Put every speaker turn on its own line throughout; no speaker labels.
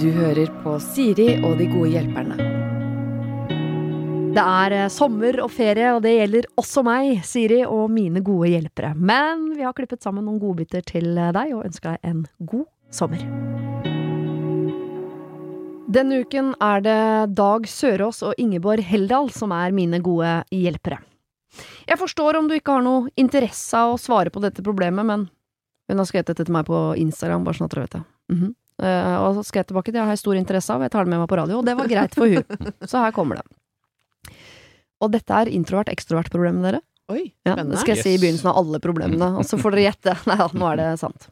Du hører på Siri og de gode hjelperne. Det er eh, sommer og ferie, og det gjelder også meg, Siri, og mine gode hjelpere. Men vi har klippet sammen noen godbiter til eh, deg, og ønsker deg en god sommer. Denne uken er det Dag Sørås og Ingeborg Heldal som er mine gode hjelpere. Jeg forstår om du ikke har noe interesse av å svare på dette problemet, men hun har skrevet dette til meg på Instagram, bare sånn at dere vet det. Mm -hmm. uh, og så skrev jeg tilbake, det har jeg stor interesse av, jeg tar det med meg på radio, og det var greit for hun. Så her kommer det. Og dette er introvert-ekstrovert-problemet, dere.
Oi,
Ja,
spennende.
det skal jeg si i begynnelsen av alle problemene, og så får dere gjette. Nei da, nå er det sant.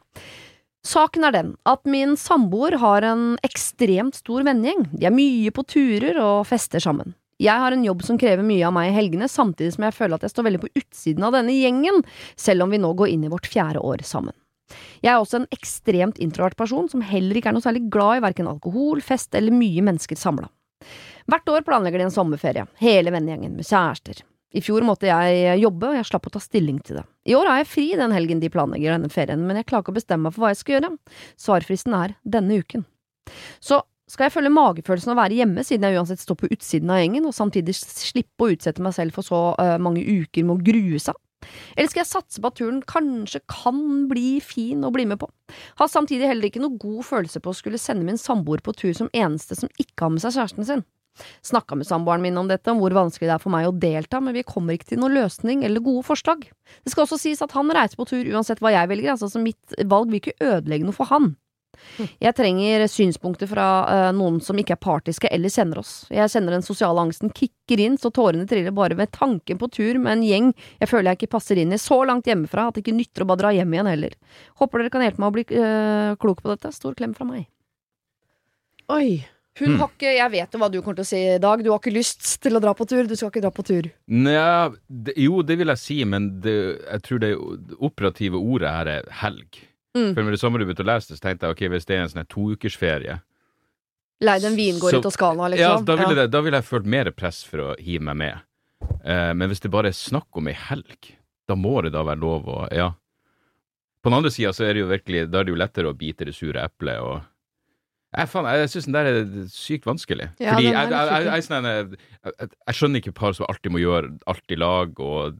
Saken er den at min samboer har en ekstremt stor vennegjeng. De er mye på turer og fester sammen. Jeg har en jobb som krever mye av meg i helgene, samtidig som jeg føler at jeg står veldig på utsiden av denne gjengen, selv om vi nå går inn i vårt fjerde år sammen. Jeg er også en ekstremt introvert person som heller ikke er noe særlig glad i verken alkohol, fest eller mye mennesker samla. Hvert år planlegger de en sommerferie, hele vennegjengen med kjærester. I fjor måtte jeg jobbe, og jeg slapp å ta stilling til det. I år har jeg fri den helgen de planlegger denne ferien, men jeg klarer ikke å bestemme meg for hva jeg skal gjøre. Svarfristen er denne uken. Så skal jeg følge magefølelsen å være hjemme, siden jeg uansett står på utsiden av gjengen, og samtidig slippe å utsette meg selv for så uh, mange uker med å grue seg? Eller skal jeg satse på at turen kanskje kan bli fin å bli med på? Har samtidig heller ikke noe god følelse på å skulle sende min samboer på tur som eneste som ikke har med seg kjæresten sin. Snakka med samboeren min om dette, om hvor vanskelig det er for meg å delta, men vi kommer ikke til noen løsning eller gode forslag. Det skal også sies at han reiser på tur uansett hva jeg velger, altså så mitt valg vil ikke ødelegge noe for han. Jeg trenger synspunkter fra uh, noen som ikke er partiske eller kjenner oss. Jeg kjenner den sosiale angsten kicker inn så tårene triller bare ved tanken på tur med en gjeng jeg føler jeg ikke passer inn i så langt hjemmefra at det ikke nytter å bare dra hjem igjen heller. Håper dere kan hjelpe meg å bli uh, klok på dette. Stor klem fra meg.
Oi.
Hun
Mm.
har ikke Jeg vet jo hva du kommer til å si i dag. Du har ikke lyst til å dra på tur. Du skal ikke dra på tur.
Nja, jo, det vil jeg si, men det, jeg tror det operative ordet her er helg.
Mm.
For med det samme du begynte å lese det, så tenkte jeg ok, hvis det er en sånn toukersferie
Leid en vingård i Toskana, liksom.
Ja, da ville, det, da ville jeg følt mer press for å hive meg med. Eh, men hvis det bare er snakk om ei helg, da må det da være lov å Ja. På den andre sida så er det jo virkelig Da er det jo lettere å bite det sure eplet og jeg, faen, jeg syns den der er sykt vanskelig.
Ja,
Fordi jeg, jeg, sånn jeg, jeg, jeg skjønner ikke par som alltid må gjøre alt i lag, og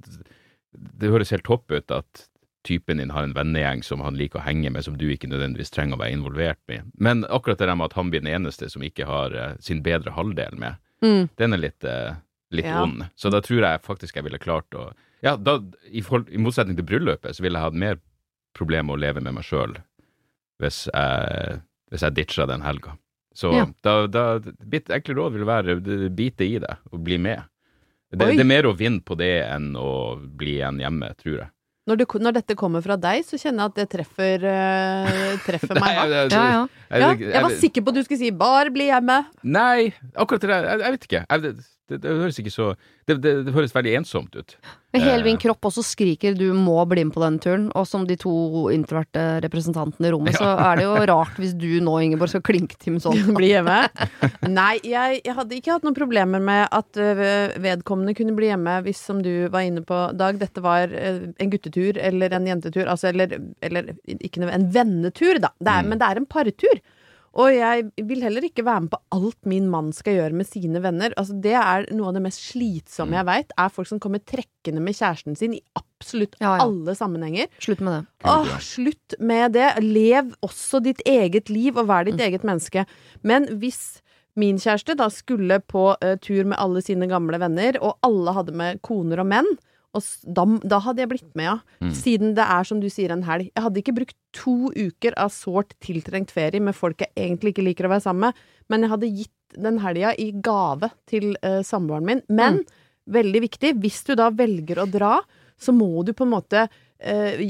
det høres helt topp ut at typen din har en vennegjeng som han liker å henge med, som du ikke nødvendigvis trenger å være involvert med. Men akkurat det der med at han blir den eneste som ikke har uh, sin bedre halvdel med,
Mm.
den er litt, uh, litt
Ja.
ond. Så da tror jeg faktisk jeg ville klart å Ja, da, i, forhold, i motsetning til bryllupet, så ville jeg hatt mer problemer med å leve med meg sjøl hvis jeg, hvis jeg ditcha den helga. Så
Ja.
da, da Mitt enkle råd vil være bite i det og bli med. Det, det er mer å vinne på det enn å bli igjen hjemme, tror jeg.
Når, du, når dette kommer fra deg, så kjenner jeg at det treffer, uh, treffer meg hardt.
jeg,
Ja, ja.
Ja,
jeg,
jeg var sikker på at du skulle si 'bare bli hjemme'.
Nei, akkurat det der, jeg, jeg vet ikke. Det, det, høres ikke så det, det, det høres veldig ensomt ut.
Hele min
Eh.
kropp også skriker du må bli med på den turen, og som de to introverte representantene i rommet, så er det jo rart hvis du nå, Ingeborg, skal klinke til med sånn.
Bli hjemme. Nei, jeg, jeg hadde ikke hatt noen problemer med at vedkommende kunne bli hjemme hvis, som du var inne på, Dag, dette var en guttetur eller en jentetur, altså eller, eller ikke noe, en vennetur, da. Det er,
Mm.
Men det er en partur. Og jeg vil heller ikke være med på alt min mann skal gjøre med sine venner. Altså, det er noe av det mest slitsomme jeg veit, er folk som kommer trekkende med kjæresten sin i absolutt
Ja, ja.
alle sammenhenger.
Slutt med det.
Åh, slutt med det. Lev også ditt eget liv, og vær ditt eget menneske. Men hvis min kjæreste da skulle på uh, tur med alle sine gamle venner, og alle hadde med koner og menn, og da, da hadde jeg blitt med, ja.
Mm.
Siden det er, som du sier, en helg. Jeg hadde ikke brukt to uker av sårt tiltrengt ferie med folk jeg egentlig ikke liker å være sammen med, men jeg hadde gitt den helga i gave til uh, samboeren min. Men, veldig viktig, hvis du da velger å dra, så må du på en måte uh,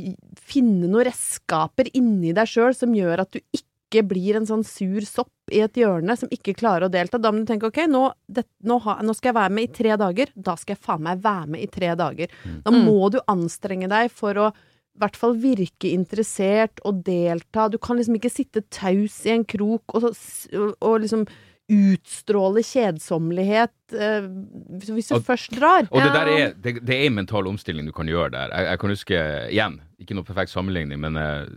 finne noen redskaper inni deg sjøl som gjør at du ikke blir en sånn sur sopp i et hjørne som ikke klarer å delta. Da må du tenke ok, nå, det, nå, ha, nå skal jeg være med i tre dager. Da skal jeg faen meg være med i tre dager. Da
Mm.
må du anstrenge deg for å i hvert fall virke interessert og delta. Du kan liksom ikke sitte taus i en krok og, så og, og liksom utstråle kjedsommelighet eh, hvis du
Og-
først drar.
Og det der er, det, det er en mental omstilling du kan gjøre der. Jeg, jeg kan huske, igjen, ikke noe perfekt sammenligning, men eh,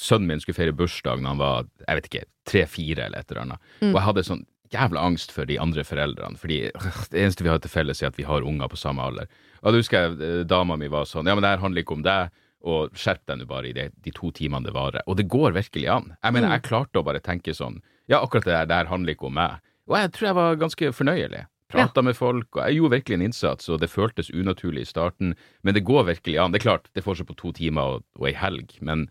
sønnen min skulle feire bursdag da han var jeg vet ikke, tre-fire eller et eller annet.
Mm.
Og jeg hadde sånn jævla angst for de andre foreldrene, fordi øh, det eneste vi har til felles, er at vi har unger på samme alder. Og da husker jeg eh, dama mi var sånn ja, men det her handler ikke om deg. Og skjerp deg nå bare i de, de to timene det varer. Og det går virkelig an. Jeg mener,
Mm.
jeg klarte å bare tenke sånn Ja, akkurat det der, det her handler ikke om meg. Og jeg tror jeg var ganske fornøyelig. Prata med folk, og jeg gjorde virkelig en innsats, og det føltes unaturlig i starten. Men det går virkelig an. Det er klart, det får seg på to timer og, og ei helg, men,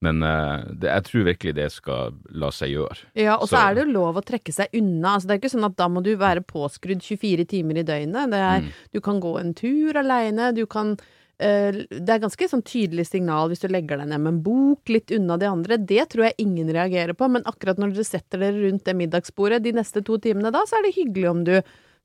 men uh, det, jeg tror virkelig det skal la seg gjøre.
Ja, og så
Så-
er det jo lov å trekke seg unna. Altså, det er ikke sånn at da må du være påskrudd 24 timer i døgnet. Det er,
Mm.
Du kan gå en tur aleine, du kan Det er ganske sånn tydelig signal hvis du legger deg ned med en bok litt unna de andre. Det tror jeg ingen reagerer på, men akkurat når dere setter dere rundt det middagsbordet de neste to timene da, så er det hyggelig om du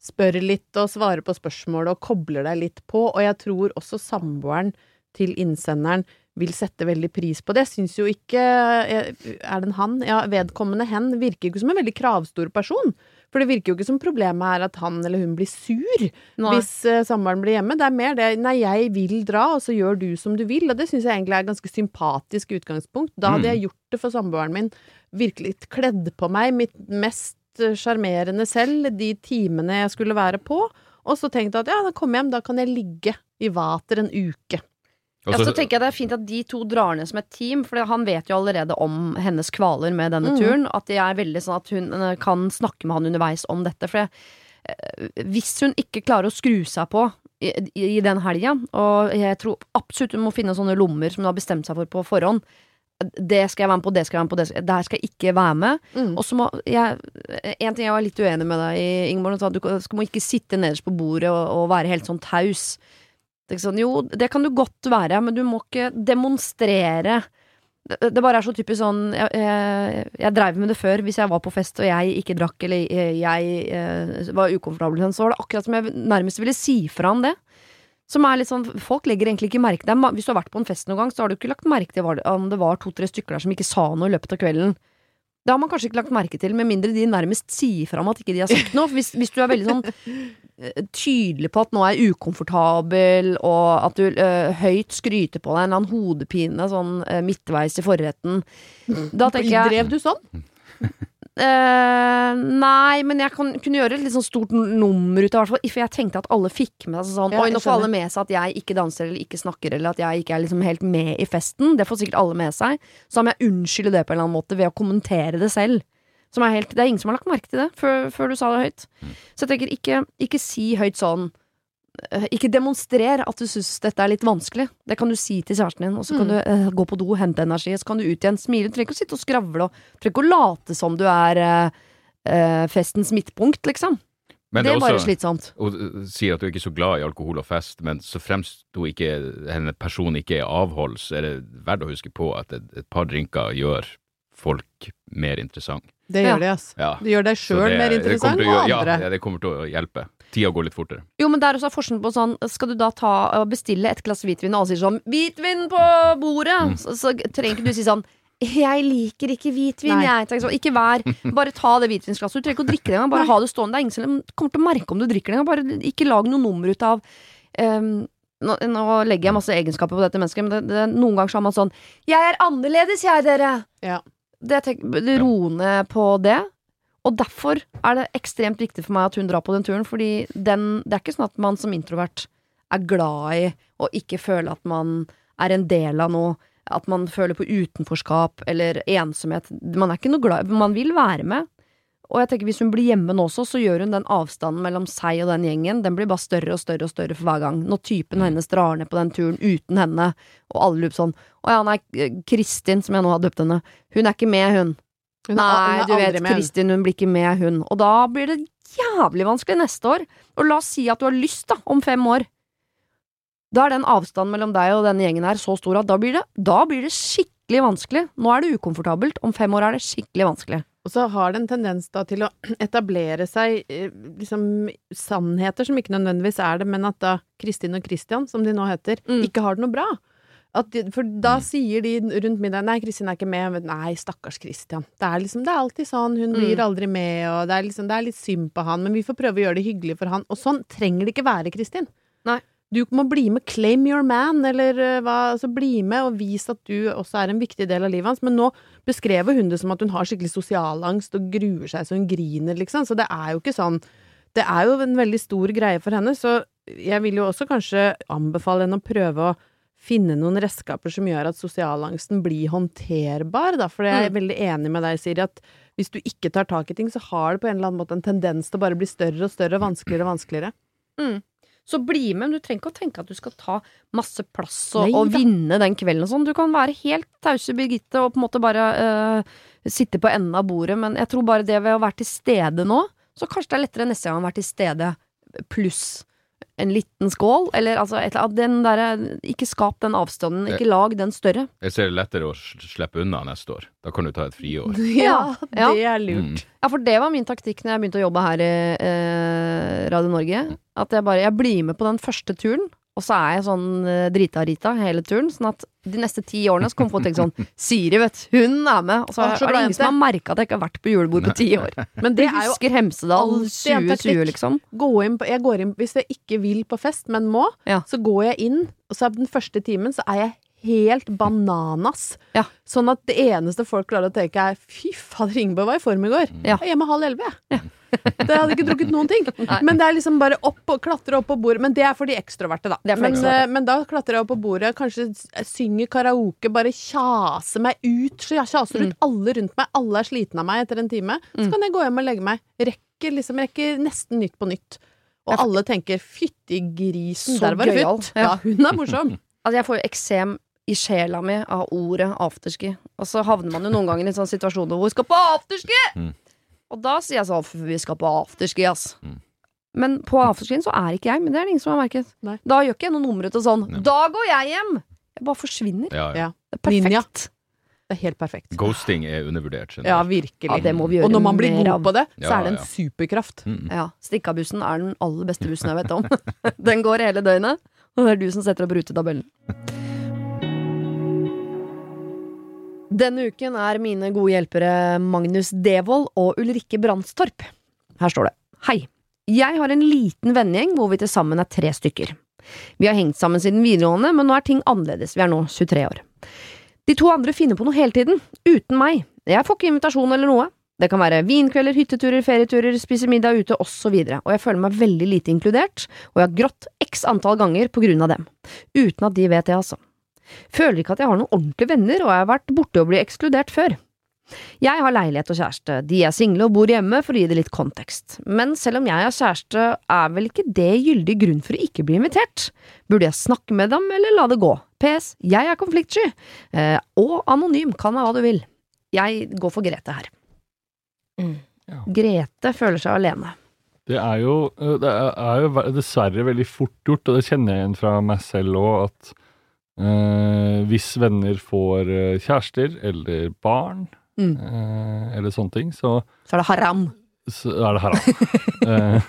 spør litt og svarer på spørsmål og kobler deg litt på, og jeg tror også samboeren til innsenderen vil sette veldig pris på det. Jeg syns jo ikke Er det en han? Ja, vedkommende hen virker ikke som en veldig kravstor person. For det virker jo ikke som problemet er at han eller hun blir sur
Nei.
hvis uh, samboeren blir hjemme. Det er mer det 'nei, jeg vil dra, og så gjør du som du vil'. Og det syns jeg egentlig er et ganske sympatisk utgangspunkt. Da hadde
Mm.
jeg gjort det for samboeren min. Virkelig kledd på meg mitt mest eh, sjarmerende selv de timene jeg skulle være på. Og så tenkte jeg at ja, da kommer jeg hjem, da kan jeg ligge i vater en uke.
Og
Ja,
så-
så tenker jeg det er fint at de to drar ned som et team, for han vet jo allerede om hennes kvaler med denne
mm.
turen. At det er veldig sånn at hun eh, kan snakke med han underveis om dette. For jeg, eh, hvis hun ikke klarer å skru seg på i, i, i den helga, og jeg tror absolutt hun må finne sånne lommer som hun har bestemt seg for på forhånd. Det skal jeg være med på, det skal jeg være med på, det skal, der skal jeg ikke være med.
Mm.
Og så må jeg En ting jeg var litt uenig med deg i, Ingeborg. Du må ikke sitte nederst på bordet og, og være helt sånn taus. Sånn, jo, det kan du godt være, men du må ikke demonstrere. Det, det bare er så typisk sånn Jeg, jeg, jeg dreiv med det før. Hvis jeg var på fest og jeg ikke drakk, eller jeg, jeg eh, var ukomfortabel, så var det akkurat som jeg nærmest ville si fra om det. Som er litt sånn, Folk legger egentlig ikke merke til. Hvis du har vært på en fest noen gang, så har du ikke lagt merke til om det var to-tre stykker der som ikke sa noe i løpet av kvelden. Det har man kanskje ikke lagt merke til, med mindre de nærmest sier fra om at ikke de har sagt noe. Hvis, hvis du er veldig sånn eh, tydelig på at nå er jeg ukomfortabel, og at du øh, høyt skryter på deg en eller annen hodepine sånn øh, midtveis i forretten, da tenker jeg
Drev du sånn?
Eh, nei, men jeg kan, kunne gjøre et litt sånn stort nummer ut av det. For jeg tenkte at alle fikk med seg sånn
Ja,
Oi, nå får alle med seg at jeg ikke danser eller ikke snakker, eller at jeg ikke er liksom helt med i festen. Det får sikkert alle med seg. Så må jeg unnskylde det på en eller annen måte ved å kommentere det selv. Som er helt, det er ingen som har lagt merke til det før, før du sa det høyt. Så jeg tenker, ikke, ikke si høyt sånn ikke demonstrer at du syns dette er litt vanskelig. Det kan du si til kjæresten din, og så kan
Mm.
du eh, gå på do, hente energi, og så kan du ut igjen, smile. Du trenger ikke å sitte og skravle, og du trenger ikke å late som du er eh, eh, festens midtpunkt, liksom.
Men
det er bare
også-
slitsomt.
Hun uh, sier at hun ikke er så glad i alkohol og fest, men så fremst hun ikke, henne person ikke er avhold, så er det verdt å huske på at et, et par drinker gjør folk mer interessant.
Det
Ja.
gjør det, ass.
Ja.
Du gjør deg sjøl mer interessant, og
gjøre-
andre.
Ja, det kommer til å hjelpe. Tida går litt fortere.
Jo, men det er forskjellen på sånn Skal du da ta bestille et glass hvitvin, og alle sier sånn 'Hvitvin på bordet!'
Mm.
Så, så trenger ikke du si sånn 'Jeg liker ikke hvitvin,
Nei.
jeg'. Sånn, Ikke vær Bare ta det hvitvinsglasset. Du trenger ikke å drikke det engang. Bare ha det stående. Det er ingen som kommer til å merke om du drikker det engang. Bare ikke lag noe nummer ut av um, nå, nå legger jeg masse egenskaper på dette mennesket, men det, det, noen ganger så har man sånn 'Jeg er annerledes, jeg, dere'.
Ja.
Det tenk, ro ned på det. Og derfor er det ekstremt viktig for meg at hun drar på den turen, fordi den, det er ikke sånn at man som introvert er glad i å ikke føle at man er en del av noe, at man føler på utenforskap eller ensomhet. Man er ikke noe glad Man vil være med. Og jeg tenker hvis hun blir hjemme nå også, så gjør hun den avstanden mellom seg og den gjengen, den blir bare større og større og større for hver gang. Når typen hennes drar ned på den turen uten henne, og alle lurer sånn Å ja, nei, Kristin, som jeg nå har døpt henne, hun er ikke med, hun.
Hun
Nei, du vet,
med.
Kristin, hun blir ikke med, hun. Og da blir det jævlig vanskelig neste år. Og la oss si at du har lyst, da, om fem år. Da er den avstanden mellom deg og denne gjengen her så stor at da blir det, da blir det skikkelig vanskelig. Nå er det ukomfortabelt, om fem år er det skikkelig vanskelig.
Og så har det en tendens da til å etablere seg eh, liksom sannheter som ikke nødvendigvis er det, men at da Kristin og Christian, som de nå heter,
Mm.
ikke har det noe bra. At de, for da sier de rundt middagen Nei, Kristin er ikke med. Nei, stakkars Kristian Det er liksom, det er alltid sånn. Hun blir aldri med, og det er liksom, det er litt synd på han. Men vi får prøve å gjøre det hyggelig for han. Og sånn trenger det ikke være, Kristin.
Nei.
Du må bli med, claim your man, eller eh, hva. Altså bli med og vis at du også er en viktig del av livet hans. Men nå beskrev hun det som at hun har skikkelig sosialangst og gruer seg så hun griner, liksom. Så det er jo ikke sånn Det er jo en veldig stor greie for henne, så jeg vil jo også kanskje anbefale henne å prøve å finne noen redskaper som gjør at sosialangsten blir håndterbar, da. For jeg er
Mm.
veldig enig med deg, Siri, at hvis du ikke tar tak i ting, så har det på en eller annen måte en tendens til å bare bli større og større, vanskeligere og vanskeligere.
Så bli med, men du trenger ikke å tenke at du skal ta masse plass og,
Nei
og vinne den kvelden og sånn. Du kan være helt tause Birgitte og på en måte bare øh, sitte på enden av bordet, men jeg tror bare det ved å være til stede nå, så kanskje det er lettere neste gang å være til stede pluss en liten skål, eller altså et, eller annet. den derre Ikke skap den avstanden, ikke lag den større.
Jeg ser det lettere å slippe unna neste år. Da kan du ta et friår.
Ja,
Ja.
det er lurt.
Mm.
Ja, for det var min taktikk når jeg begynte å jobbe her i eh, Radio Norge. At jeg bare jeg blir med på den første turen, og så er jeg sånn eh, drita-rita hele turen. Sånn at de neste ti årene så kommer folk til å tenke sånn Siri, vet hun er med. Og så er
så
er det ingen som har merka at jeg ikke har vært på julebord på ti år.
Men det er jo
husker Hemsedal
alltid en
2020, liksom.
gå inn på, jeg går inn, Hvis jeg ikke vil på fest, men må,
Ja.
så går jeg inn, og så er den første timen så er jeg helt bananas.
Ja.
Sånn at det eneste folk klarer å tenke er fy fader, Ingeborg var i form i går.
Ja.
Jeg er hjemme halv elleve, jeg. Det hadde ikke drukket noen ting. Men det er liksom bare opp og klatre opp på bordet. Men det er for de ekstroverte, da.
Det
men, eh, men da klatrer jeg opp på bordet, kanskje synger karaoke, bare kjaser meg ut. Så jeg kjaser
Mm.
ut alle rundt meg. Alle er slitne av meg etter en time. Så
Mm.
kan jeg gå hjem og legge meg. Rekker liksom, rekker nesten Nytt på Nytt. Og alle tenker 'fytti grisen, der var det futt'.
Ja.
Ja, hun er morsom.
Altså, jeg får jo eksem i sjela mi av ordet afterski. Og så havner man jo noen ganger i en sånn situasjon hvor vi skal på afterski!
Mm.
Og da sier jeg sånn, for vi skal på afterski, ass.
Mm.
Men på afterskien så er ikke jeg, men det er det ingen som har merket.
Nei.
Da gjør ikke jeg noe nummer ut av sånn,
Nei.
da går jeg hjem! Jeg bare forsvinner.
Ja, ja.
Ja.
Det er perfekt.
Ninja. Det er helt perfekt.
Ghosting er undervurdert.
Ja, virkelig.
Ja, det må vi gjøre
Og når man blir god på det, så er det en
ja.
superkraft.
Mm.
Ja, Stikkabussen er den aller beste bussen jeg vet om. den går hele døgnet, og det er du som setter opp rutetabellen. Denne uken er mine gode hjelpere Magnus Devold og Ulrikke Brandstorp. Her står det. Hei. Jeg har en liten vennegjeng hvor vi til sammen er tre stykker. Vi har hengt sammen siden videregående, men nå er ting annerledes. Vi er nå 23 år. De to andre finner på noe hele tiden, uten meg. Jeg får ikke invitasjon eller noe. Det kan være vinkvelder, hytteturer, ferieturer, spise middag ute osv., og jeg føler meg veldig lite inkludert, og jeg har grått x antall ganger på grunn av dem. Uten at de vet det, altså. Føler ikke at jeg har noen ordentlige venner, og jeg har vært borte og blitt ekskludert før. Jeg har leilighet og kjæreste, de er single og bor hjemme for å gi det litt kontekst, men selv om jeg har kjæreste, er vel ikke det gyldig grunn for å ikke bli invitert? Burde jeg snakke med dem, eller la det gå? PS, jeg er konfliktsky, eh, og anonym, kan være hva du vil. Jeg går for Grete her.
Mm.
Ja.
Grete føler seg alene.
Det er jo, eh, det er er jo dessverre veldig fort gjort, og det kjenner jeg igjen fra meg selv òg, at eh, hvis venner får eh, kjærester eller barn,
Mm.
eh, eller sånne ting, så,
Så er det haram.
så er det haram. Eh,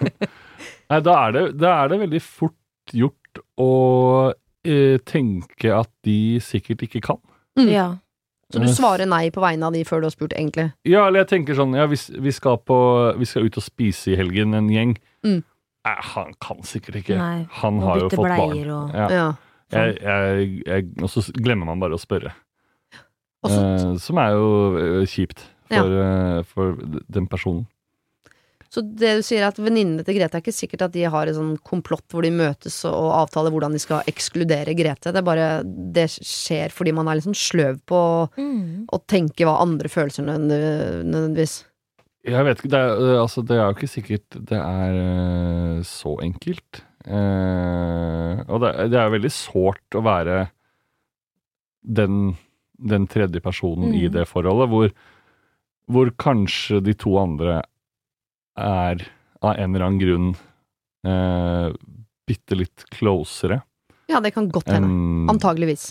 nei, da er, det, da er det veldig fort gjort å eh, tenke at de sikkert ikke kan.
Mm.
Ja.
Så du svarer nei på vegne av de før du har spurt, egentlig?
Ja, eller jeg tenker sånn, ja, hvis vi skal, på, vi skal ut og spise i helgen, en gjeng.
Mm.
Nei, han kan sikkert ikke.
Nei,
han har jo fått barn.
og-
Ja.
Ja.
Jeg, jeg, jeg, og så glemmer man bare å spørre. Eh, som er jo eh, kjipt for, ja. for den personen.
Så det du sier er at venninnene til Grete er ikke sikkert at de har et sånn komplott hvor de møtes og avtaler hvordan de skal ekskludere Grete. Det er bare Det skjer fordi man er liksom sløv på
Mm.
å tenke hva andre følelser nødvendigvis.
Jeg vet ikke, det er, eh, altså, det er jo ikke sikkert det er eh, så enkelt. Eh, og det, er- det er veldig sårt å være den, den tredje personen i
Mm.
det forholdet, hvor, hvor kanskje de to andre er av en eller annen grunn eh, bitte litt closere
Ja, det kan godt hende.
enn
Antageligvis.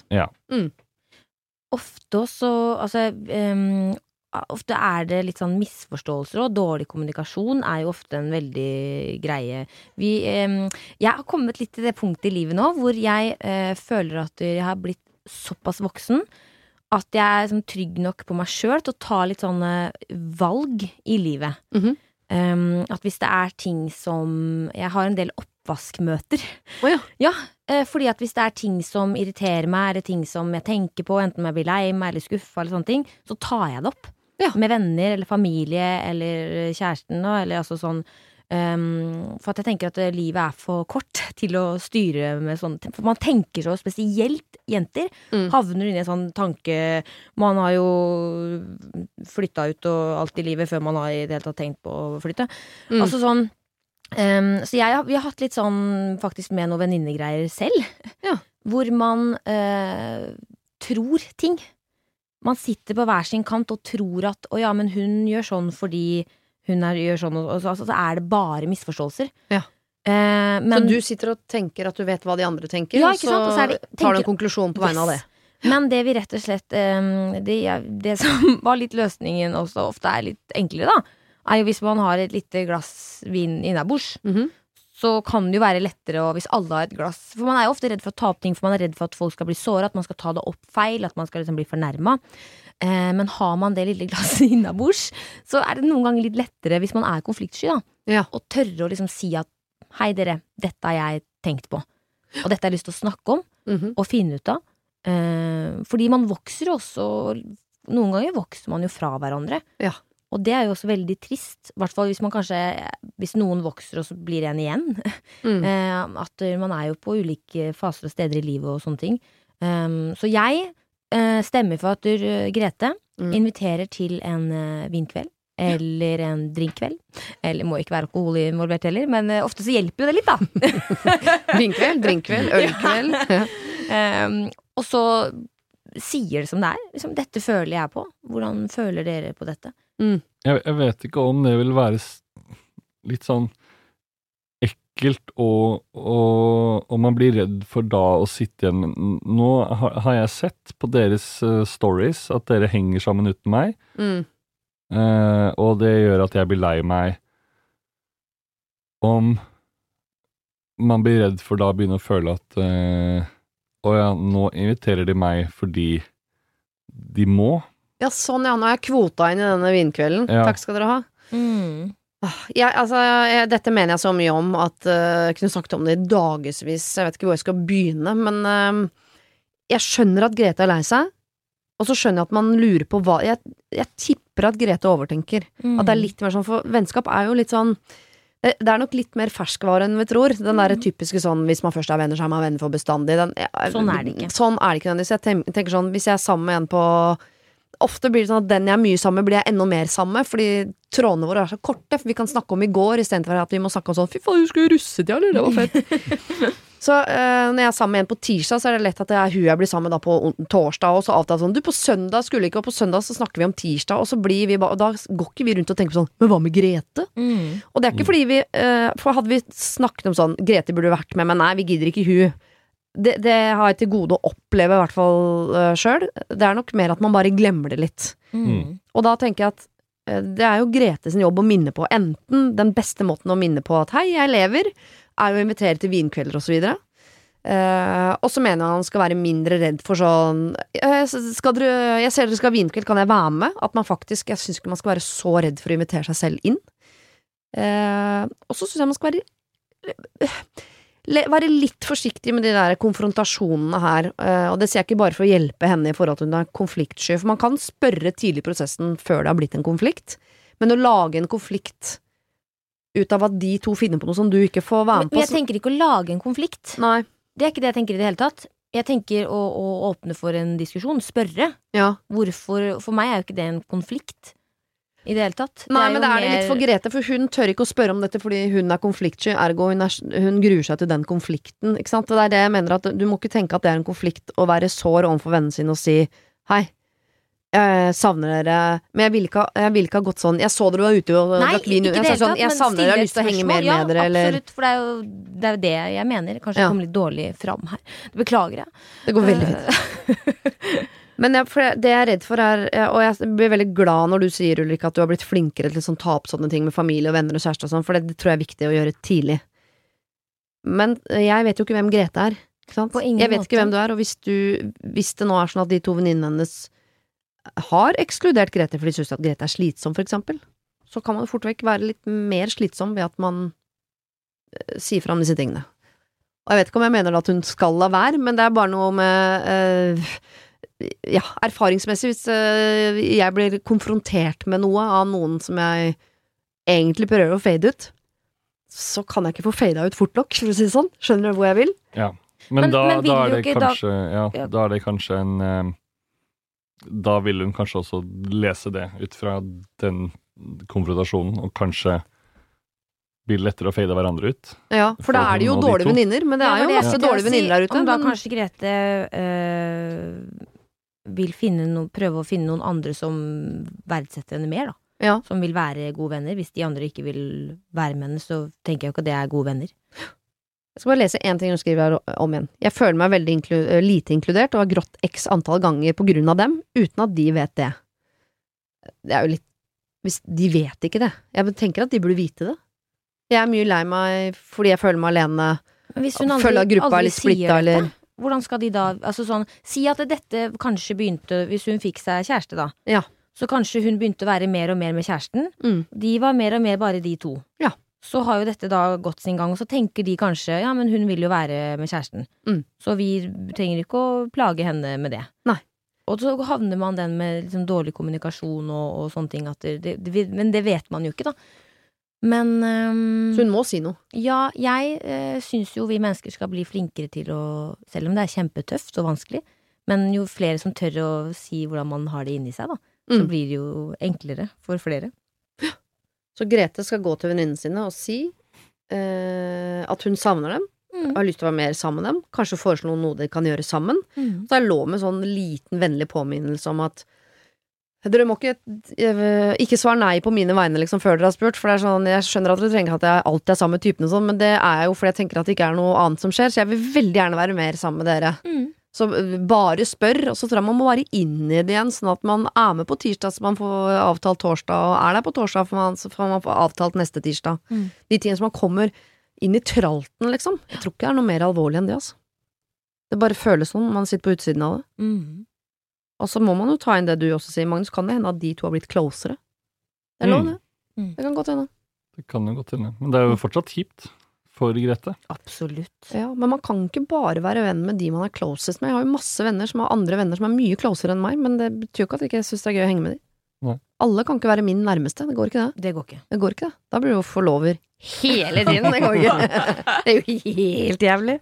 Ofte så altså ehm, Ofte er det litt sånn misforståelser, og dårlig kommunikasjon er jo ofte en veldig greie. Vi, jeg har kommet litt til det punktet i livet nå hvor jeg eh, føler at jeg har blitt såpass voksen at jeg er sånn trygg nok på meg sjøl til å ta litt sånne valg i livet.
Mhm.
Um, at hvis det er ting som Jeg har en del oppvaskmøter.
Oh, ja.
ja. fordi at hvis det er ting som irriterer meg, eller ting som jeg tenker på, enten om jeg blir lei meg eller skuffa, eller sånne ting, så tar jeg det opp.
Ja.
Med venner eller familie eller kjæresten, eller altså sånn um, For at jeg tenker at eh, livet er for kort til å styre med sånne ting. For man tenker så spesielt jenter.
Mm.
Havner inn i en sånn tanke Man har jo flytta ut og alt i livet før man har i det hele tatt tenkt på å flytte.
Mm.
Altså sånn um, Så jeg, vi har hatt litt sånn faktisk med noen venninnegreier selv.
Ja.
Hvor man uh, tror ting. Man sitter på hver sin kant og tror at å ja, men hun gjør sånn fordi hun er, gjør sånn, og, så, altså, så er det bare misforståelser.
Ja.
Eh, men,
så du sitter og tenker at du vet hva de andre tenker,
Ja,
og
ikke sant? Og så det-
tar du en konklusjon på vegne av det.
Men det vi rett og slett eh, det, det som var litt løsningen også ofte er litt enklere, da, er jo hvis man har et lite glass vin innabords.
Mhm.
Så kan det jo være lettere å, hvis alle har et glass For man er jo ofte redd for å ta opp ting, for man er redd for at folk skal bli såra, at man skal ta det opp feil, at man skal liksom bli fornærma. Eh, men har man det lille glasset innabords, så er det noen ganger litt lettere hvis man er konfliktsky, da.
Ja.
Å tørre å liksom si at hei, dere, dette har jeg tenkt på. Og dette har jeg lyst til å snakke om
Mhm.
og finne ut av. Eh, fordi man vokser jo også Noen ganger vokser man jo fra hverandre.
Ja.
Og det er jo også veldig trist. I hvert fall hvis man kanskje Hvis noen vokser, og så blir en igjen.
Mm.
Eh, at eh, man er jo på ulike faser og steder i livet og sånne ting. Um, så jeg eh, stemmer for at Grete
Mm.
inviterer til en vinkveld. Eller en drinkkveld. Eller må ikke være alkohol involvert heller, men ofte så hjelper jo det litt, da.
Vinkveld, drinkkveld, ølkveld. Ja.
Um, og så sier det som det er. Liksom, 'Dette føler jeg på'. Hvordan føler dere på dette?
Jeg, jeg vet ikke om det vil være litt sånn ekkelt og, og, og man blir redd for da å sitte igjen Nå har, har jeg sett på deres eh, stories at dere henger sammen uten meg,
Mm.
eh, og det gjør at jeg blir lei meg om man blir redd for da å begynne å føle at eh, Å ja, nå inviterer de meg fordi de må.
ja, sånn ja. Nå er jeg kvota inn i denne vinkvelden.
Ja.
Takk skal dere ha.
Mm.
Ah, Jeg, altså, jeg, dette mener jeg så mye om at uh, jeg kunne snakket om det i dagevis. Jeg vet ikke hvor jeg skal begynne, men uh, jeg skjønner at Grete er lei seg. Og så skjønner jeg at man lurer på hva Jeg, jeg tipper at Grete overtenker.
Mm.
At det er litt mer sånn, for vennskap er jo litt sånn det det er nok litt mer ferskvare enn vi tror. Den der typiske sånn hvis man først er venner, så er man venner for bestandig. Den, jeg-
Mm. Sånn er det ikke.
Sånn er det ikke nødvendigvis. Jeg ten- tenker sånn, hvis jeg er sammen med en på Ofte blir det sånn at den jeg er mye sammen med, blir jeg enda mer sammen med, fordi trådene våre er så korte. For vi kan snakke om i går istedenfor at vi må snakke om sånn Fy faen, husker du russetida, eller? Det var fett. Så eh, når jeg er sammen med en på tirsdag, så er det lett at det er hun jeg blir sammen med da på torsdag, og så avtaler sånn Du, på søndag skulle ikke, og på søndag så snakker vi om tirsdag, og så blir vi bare Og da går ikke vi rundt og tenker på sånn Men hva med Grete?
Mm.
Og det er ikke fordi vi eh, For hadde vi snakket om sånn Grete burde vært med, men nei, vi gidder ikke hun. Det, det har jeg til gode å oppleve, i hvert fall uh, sjøl. Det er nok mer at man bare glemmer det litt.
Mm.
Og da tenker jeg at eh, det er jo Grete sin jobb å minne på. Enten den beste måten å minne på at 'hei, jeg lever', er å invitere til vinkvelder og så videre. Eh, og så mener jeg han skal være mindre redd for sånn eh, skal dere, 'Jeg ser dere skal ha vinkveld, kan jeg være med?' At man faktisk Jeg syns ikke man skal være så redd for å invitere seg selv inn. Uh, og så syns jeg man skal være være litt forsiktig med de der konfrontasjonene her, Uh, og det sier jeg ikke bare for å hjelpe henne i forhold til hun er konfliktsky, for man kan spørre tidlig i prosessen før det har blitt en konflikt, men å lage en konflikt ut av at de to finner på noe som du ikke får være
Men
med på
jeg tenker ikke å lage en konflikt.
Nei.
Det er ikke det jeg tenker i det hele tatt. Jeg tenker å, å åpne for en diskusjon. Spørre.
Ja.
Hvorfor For meg er jo ikke det en konflikt i det hele tatt.
Nei, men det er det litt for Grete, for hun tør ikke å spørre om dette fordi hun er konfliktsky, ergo hun, er, hun gruer seg til den konflikten, ikke sant. Det er det jeg mener, at du må ikke tenke at det er en konflikt å være sår overfor vennene sine og si hei. Jeg savner dere, men jeg ville ikke, ha- ikke ha gått sånn Jeg så dere var ute og drakk vin. Jeg, sa sånn, jeg savner dere, jeg har lyst til å henge mer
ja,
med dere, eller
Absolutt, for det er, jo, det er jo det jeg mener. Kanskje
Ja.
jeg kom litt dårlig fram her. Det Beklager jeg.
Det går veldig fint. Men jeg, det jeg er redd for er Og jeg blir veldig glad når du sier, Ulrikke, at du har blitt flinkere til å sånn, ta opp sånne ting med familie og venner og kjæreste og sånn, for det, det tror jeg er viktig å gjøre tidlig. Men jeg vet jo ikke hvem Grete er. Ikke sant?
På ingen
jeg vet ikke hvem du er, og hvis, du, hvis det nå er sånn at de to venninnene hennes har ekskludert Grete fordi de syns at Grete er slitsom, for eksempel, så kan man fort vekk være litt mer slitsom ved at man eh, sier om disse tingene. Og jeg vet ikke om jeg mener at hun skal la være, men det er bare noe med eh, Ja, erfaringsmessig, hvis eh, jeg blir konfrontert med noe av noen som jeg egentlig prøver å fade ut, så kan jeg ikke få fada ut fort nok, for å si det sånn. Skjønner du hvor jeg vil?
Ja. Men,
Men-
da,
men
da er det
kanskje, da-
ja, da er det kanskje en Da vil hun kanskje også lese det ut fra den konfrontasjonen, og kanskje blir det lettere å fade hverandre ut.
Ja, for da er det jo
de
dårlige
to.
venninner, men det
Ja,
er
var
jo masse dårlige
si.
venninner der ute.
Om da
men-
kanskje Grete øh, vil finne no, prøve å finne noen andre som verdsetter henne mer, da.
Ja.
Som vil være gode venner. Hvis de andre ikke vil være med henne, så tenker jeg jo ikke at det er gode venner.
Jeg skal bare lese én ting hun skriver her om igjen. Jeg føler meg veldig inklu eh, lite inkludert og har grått x antall ganger på grunn av dem, uten at de vet det. Det er jo litt Hvis de vet ikke det. Jeg tenker at de burde vite det. Jeg er mye lei meg fordi jeg føler meg alene.
Hvis hun aldri,
føler at gruppa er litt splitta, eller-
Hvordan skal de da Altså sånn Si at dette kanskje begynte Hvis hun fikk seg kjæreste, da.
Ja.
Så kanskje hun begynte å være mer og mer med kjæresten.
Mm.
De var mer og mer bare de to.
Ja.
Så har jo dette da gått sin gang, og så tenker de kanskje ja, men hun vil jo være med kjæresten.
Mm.
Så vi trenger ikke å plage henne med det.
Nei.
Og så havner man den med liksom dårlig kommunikasjon og, og sånne ting. At det, det, men det vet man jo ikke, da. Men um,
Så hun må si noe.
ja, jeg uh, syns jo vi mennesker skal bli flinkere til å Selv om det er kjempetøft og vanskelig, men jo flere som tør å si hvordan man har det inni seg, da, så
Mm.
blir det jo enklere for flere.
Så Grete skal gå til venninnene sine og si eh, at hun savner dem,
Mm.
har lyst til å være mer sammen med dem, kanskje foreslå noe de kan gjøre sammen.
Mm.
Så jeg lå med sånn liten vennlig påminnelse om at dere må ikke Ikke svare nei på mine vegne liksom før dere har spurt, for det er sånn Jeg skjønner at dere trenger at jeg alltid er sammen med typene sånn, men det er jo fordi jeg tenker at det ikke er noe annet som skjer, så jeg vil veldig gjerne være mer sammen med dere.
Mm.
Så bare spør, og så tror jeg man må være inn i det igjen, sånn at man er med på tirsdag så man får avtalt torsdag, og er der på torsdag for man, så får man få avtalt neste tirsdag.
Mm.
De tingene som man kommer inn i tralten, liksom. Jeg tror ikke det er noe mer alvorlig enn det, altså. Det bare føles sånn når man sitter på utsiden av det.
Mm.
Og så må man jo ta inn det du også sier, Magnus. Kan det hende at de to har blitt closere? Det er lov,
Mm.
det.
Mm.
Det kan godt hende.
Det kan jo godt hende. Men det er jo fortsatt kjipt for Grete.
Absolutt.
Ja, men man kan ikke bare være venn med de man er closest med. Jeg har jo masse venner som har andre venner som er mye closere enn meg, men det betyr jo ikke at jeg ikke syns det er gøy å henge med de.
Nei.
Alle kan ikke være min nærmeste. Det går ikke, det.
Det går ikke.
Det går ikke, det. Da blir du jo forlover hele tiden. Det går ikke. Det er jo helt jævlig.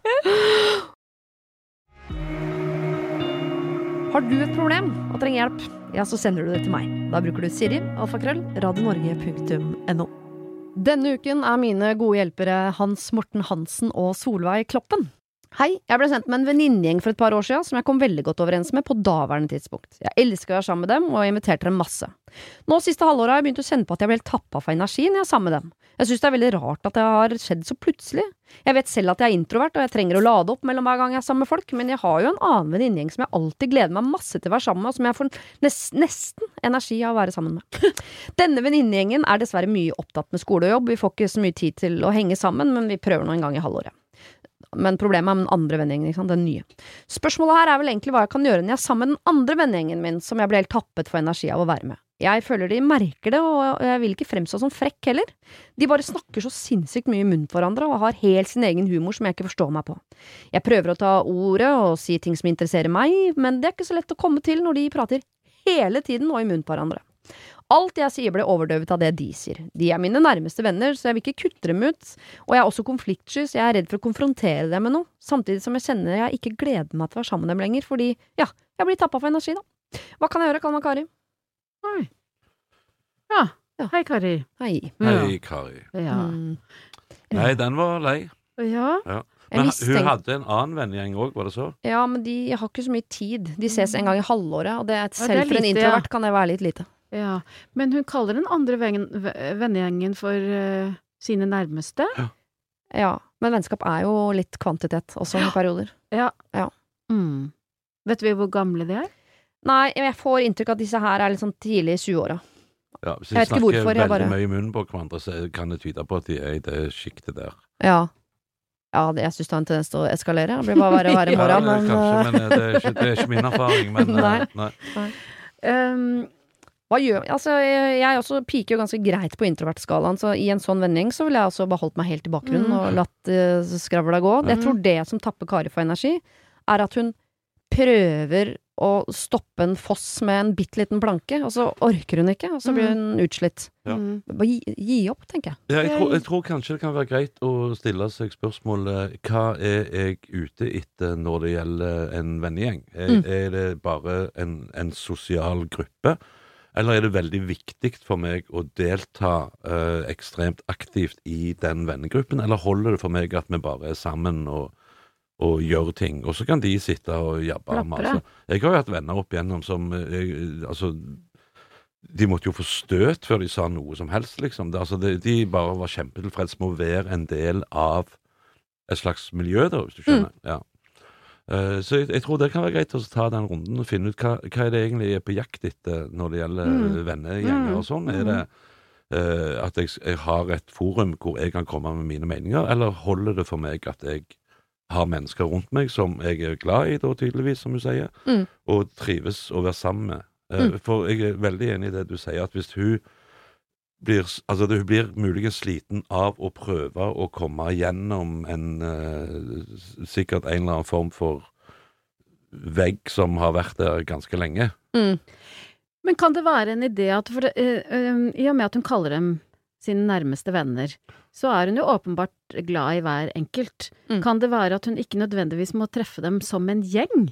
Har du et problem og trenger hjelp, ja, så sender du det til meg. Da bruker du Siri, alfakrøll, radionorge.no. Denne uken er mine gode hjelpere Hans Morten Hansen og Solveig Kloppen. Hei, jeg ble sendt med en venninnegjeng for et par år siden som jeg kom veldig godt overens med på daværende tidspunkt. Jeg elsker å være sammen med dem, og jeg inviterte dem masse. Nå siste halvåret har jeg begynt å kjenne på at jeg ble helt tappa for energi når jeg er sammen med dem. Jeg synes det er veldig rart at det har skjedd så plutselig. Jeg vet selv at jeg er introvert, og jeg trenger å lade opp mellom hver gang jeg er sammen med folk, men jeg har jo en annen venninnegjeng som jeg alltid gleder meg masse til å være sammen med, og som jeg får nes nesten energi av å være sammen med. Denne venninnegjengen er dessverre mye opptatt med skole og jobb, vi får ikke så mye tid til å henge sammen, men vi prøver nå en gang i halvåret. Men problemet er den andre vennegjengen, den nye. Spørsmålet her er vel egentlig hva jeg kan gjøre når jeg er sammen med den andre vennegjengen min, som jeg ble helt tappet for energi av å være med. Jeg føler de merker det, og jeg vil ikke fremstå som frekk heller. De bare snakker så sinnssykt mye i munnen på hverandre og har helt sin egen humor som jeg ikke forstår meg på. Jeg prøver å ta ordet og si ting som interesserer meg, men det er ikke så lett å komme til når de prater hele tiden og i munnen på hverandre. Alt jeg sier blir overdøvet av det de sier. De er mine nærmeste venner, så jeg vil ikke kutte dem ut, og jeg er også konfliktsky, så jeg er redd for å konfrontere dem med noe, samtidig som jeg kjenner jeg ikke gleder meg til å være sammen med dem lenger, fordi, ja, jeg blir tappa for energi, da. Hva kan jeg gjøre, Kalma Kari?
Oi. Ja.
Ja.
Hei, Kari.
Hei.
Hei, Kari.
Ja.
Mm.
Nei, den var lei.
ja.
ja.
Men hun hadde en annen vennegjeng òg, var det så?
Ja, men de har ikke så mye tid. De ses en gang i halvåret, og det selv for en introvert
ja.
kan det være litt lite.
Ja, men hun kaller den andre vennegjengen for uh, sine nærmeste.
Ja, men vennskap er jo litt kvantitet, også i perioder.
Mm. Vet vi hvor gamle de er?
Nei, jeg får inntrykk av at disse her er litt sånn tidlig i 20-åra.
Ja, hvis de snakker
hvorfor,
veldig
bare-
mye i munnen på hverandre, så kan det tyde på at de er i det sjiktet der.
Ja. Ja, det- jeg syns det har en tendens til å eskalere. Det blir bare verre og verre i
Ja,
morgen. Men,
kanskje,
eh,
men eh, det er, ikke, det er ikke min erfaring. Men Nei.
Nei.
nei.
Um, hva gjør Altså, jeg, jeg også piker jo ganske greit på introvertskalaen, så i en sånn vending så ville jeg også beholdt meg helt i bakgrunnen
Mm.
og latt uh, skravla gå. Jeg
Mm.
tror det som tapper Kari for energi, er at hun prøver å stoppe en foss med en bitte liten planke, og så orker hun ikke, og så blir hun utslitt.
Ja.
Mm.
Bare gi, gi opp, tenker jeg.
Ja, jeg, tror, jeg tror kanskje det kan være greit å stille seg spørsmålet hva er jeg ute etter når det gjelder en vennegjeng? Er,
Mm.
er det bare en, en sosial gruppe? Eller er det veldig viktig for meg å delta eh, ekstremt aktivt i den vennegruppen? Eller holder det for meg at vi bare er sammen og, og gjør ting? Og så kan de sitte og jabbe
Plapre.
Jeg har jo hatt venner opp igjennom som eh, jeg, Altså de måtte jo få støt før de sa noe som helst, liksom. Det, altså, de, de bare var kjempetilfreds med å være en del av et slags miljø, da, hvis du skjønner. Ja. Eh, så jeg, jeg tror det kan være greit å ta den runden og finne ut hva, hva er det egentlig jeg er på jakt etter når det gjelder
Mm.
vennegjenger
Mm.
og sånn. Er det uh, at jeg, jeg har et forum hvor jeg kan komme med mine meninger, eller holder det for meg at jeg har mennesker rundt meg som jeg er glad i, da tydeligvis, som du sier,
Mm.
og trives å være sammen med? Uh,
Mm.
For jeg er veldig enig i det du sier, at hvis hun blir, altså hun blir muligens sliten av å prøve å komme gjennom en eh, sikkert en eller annen form for vegg som har vært der ganske lenge.
Mm.
Men kan det være en idé at for, det, eh, eh, I og med at hun kaller dem sine nærmeste venner, så er hun jo åpenbart glad i hver enkelt.
Mm.
Kan det være at hun ikke nødvendigvis må treffe dem som en gjeng?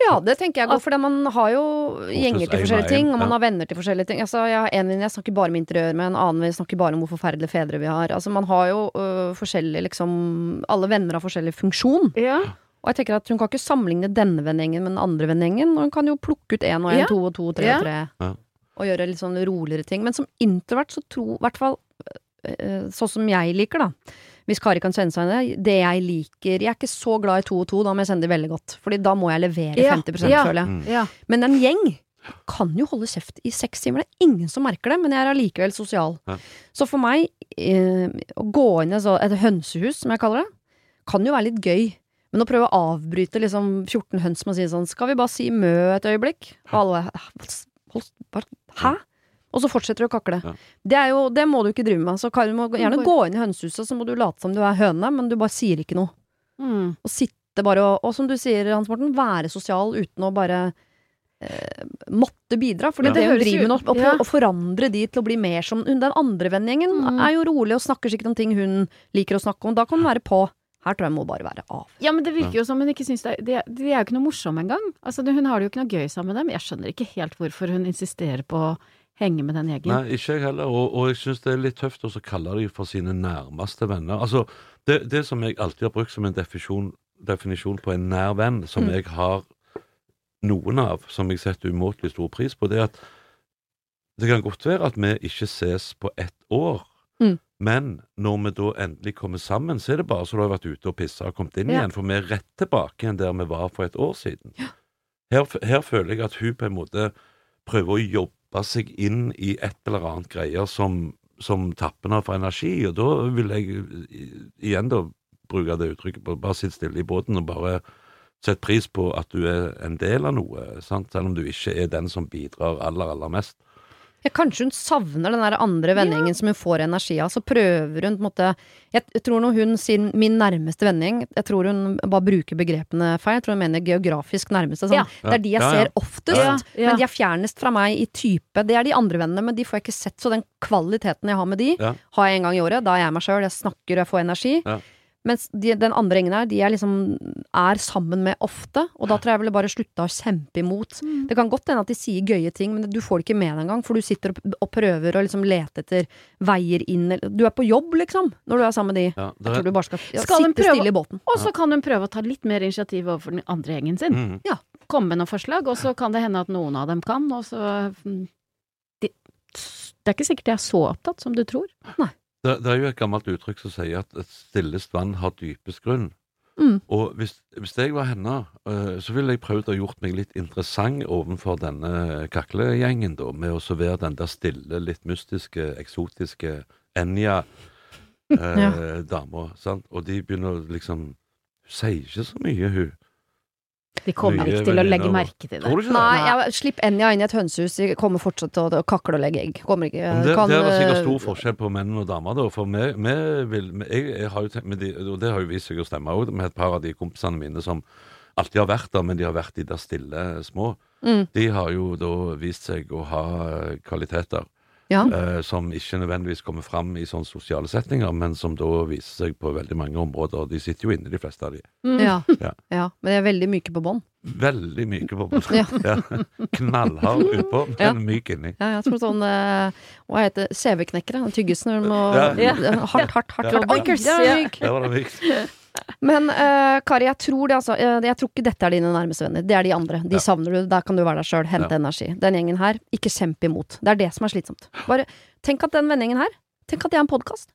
Ja, det tenker jeg godt, for man har jo gjenger til forskjellige ting, og man har venner til forskjellige ting. Altså, jeg har en venninne jeg snakker bare om interiør med, en annen venninne snakker bare om hvor forferdelige fedre vi har. Altså, man har jo øh, forskjellig liksom Alle venner har forskjellig funksjon.
Ja.
Og jeg tenker at hun kan ikke sammenligne denne vennegjengen med den andre vennegjengen, og hun kan jo plukke ut én og én,
Ja.
to og to, tre
Ja.
og tre,
Ja.
og gjøre litt sånn roligere ting. Men som introvert så tror i hvert fall øh, sånn som jeg liker, da. Hvis Kari kan sende seg det, det jeg liker Jeg er ikke så glad i to og to, da må jeg sende det veldig godt. Fordi da må jeg levere
Ja,
50
ja.
føler jeg.
Mm.
ja.
Men en gjeng kan jo holde kjeft i seks timer. Det er ingen som merker det, men jeg er allikevel sosial.
Ja.
Så for meg, eh, å gå inn i et hønsehus, som jeg kaller det, kan jo være litt gøy. Men å prøve å avbryte liksom 14 høns med å si sånn Skal vi bare si mø et øyeblikk? Og alle Hæ? Og så fortsetter du å kakle.
Ja.
Det, er jo, det må du ikke drive med. Så Karin må gjerne gå inn i hønsehuset, så må du late som du er høne, men du bare sier ikke noe.
Mm.
Og sitte bare og, og som du sier, Hans Morten, være sosial uten å bare eh, måtte bidra. For
Ja.
det
Det
hun
høres
driver med nå,
jo-
å
ja.
å forandre de til å bli mer som hun, Den andre vennegjengen
Mm.
er jo rolig og snakker sikkert om ting hun liker å snakke om. Da kan hun være på. Her tror jeg må bare være av.
Ja, men det virker jo som hun ikke syns det er De, er- de er jo ikke noe morsomme engang. Altså, hun har det jo ikke noe gøy sammen med dem. Jeg skjønner ikke helt hvorfor hun insisterer på henge med den gjengen.
Nei, ikke jeg heller. Og, og jeg syns det er litt tøft å kalle de for sine nærmeste venner. Altså, det, det som jeg alltid har brukt som en definisjon, definisjon på en nær venn, som
Mm.
jeg har noen av, som jeg setter umåtelig stor pris på, det er at det kan godt være at vi ikke ses på ett år.
Mm.
Men når vi da endelig kommer sammen, så er det bare så du har vært ute og pissa og kommet inn
Ja.
igjen. For vi er rett tilbake igjen der vi var for et år siden. Her, her føler jeg at hun på en måte prøver å jobbe seg inn i et eller annet greier som, som tapper henne for energi, og da vil jeg igjen da bruke det uttrykket på bare sitt stille i båten og bare sett pris på at du er en del av noe, sant? selv om du ikke er den som bidrar aller, aller mest.
Ja, kanskje hun savner den der andre vennegjengen som hun får energi av. Så prøver hun på en måte Jeg, tror når hun sier min nærmeste vennegjeng, jeg tror hun bare bruker begrepene feil. Jeg tror hun mener geografisk nærmeste. Sånn.
Ja.
Det er de jeg
Ja, ja.
ser oftest.
Ja, ja.
Men de er fjernest fra meg i type. Det er de andre vennene, men de får jeg ikke sett. Så den kvaliteten jeg har med de,
Ja.
har jeg en gang i året. Da er jeg meg sjøl, jeg snakker og jeg får energi. Mens de, den andre gjengen her, de jeg liksom er sammen med ofte. Og da tror jeg jeg ville bare slutta å kjempe imot.
Mm.
Det kan godt hende at de sier gøye ting, men du får det ikke med deg engang. For du sitter og, og prøver å liksom lete etter veier inn Du er på jobb, liksom, når du er sammen med de.
Ja,
Jeg tror du bare skal, ja,
Skal
sitte
prøve-
stille i båten.
Og så kan hun prøve å ta litt mer initiativ overfor den andre gjengen sin.
Ja
Komme med noen forslag, og så kan det hende at noen av dem kan, og så mm, de, Det er ikke sikkert de er så opptatt som du tror.
Det, det er jo et gammelt uttrykk som sier at et stillest vann har dypest grunn.
Mm.
Og hvis, hvis jeg var henne, eh, så ville jeg prøvd å gjort meg litt interessant overfor denne kaklegjengen, da, med å så være den der stille, litt mystiske, eksotiske Enja eh. Sant? Og de begynner liksom Hun sier ikke så mye, hun.
De kommer ikke til å legge merke til det.
Tror du ikke
Nei,
det?
jeg, slipp Enja inn i et hønsehus. De kommer fortsatt til å kakle og legge egg. Kommer ikke
det,
kan,
det er sikkert
eh,
stor forskjell på menn og damer, da. For vi, vi vil vi- jeg, jeg har jo tenkt, de, Og det har jo vist seg å stemme òg, med et par av de kompisene mine som alltid har vært der, men de har vært de der stille små.
Mm.
De har jo da vist seg å ha kvaliteter
Ja.
eh, som ikke nødvendigvis kommer fram i sånne sosiale setninger, men som da viser seg på veldig mange områder. De sitter jo inne, de fleste av de.
Ja.
Ja.
ja. Men de er veldig myke på bånd.
Veldig myke på bånd.
Ja.
Knallhard utpå, men myk inni.
Ja, jeg tror sånn eh, Hva heter det? CV-knekkere? Tygges når de må
Ja.
Hardt, hardt, hardt. Hardt.
Ja.
myk.
Var det mykt.
Men uh, Kari, jeg tror det altså eh, Jeg tror ikke dette er dine nærmeste venner. Det er de andre. De
Ja.
savner du. Der kan du være deg sjøl. Hente
Ja.
energi. Den gjengen her, ikke kjemp imot. Det er det som er slitsomt. Bare tenk at den vennegjengen her Tenk at det er en podkast.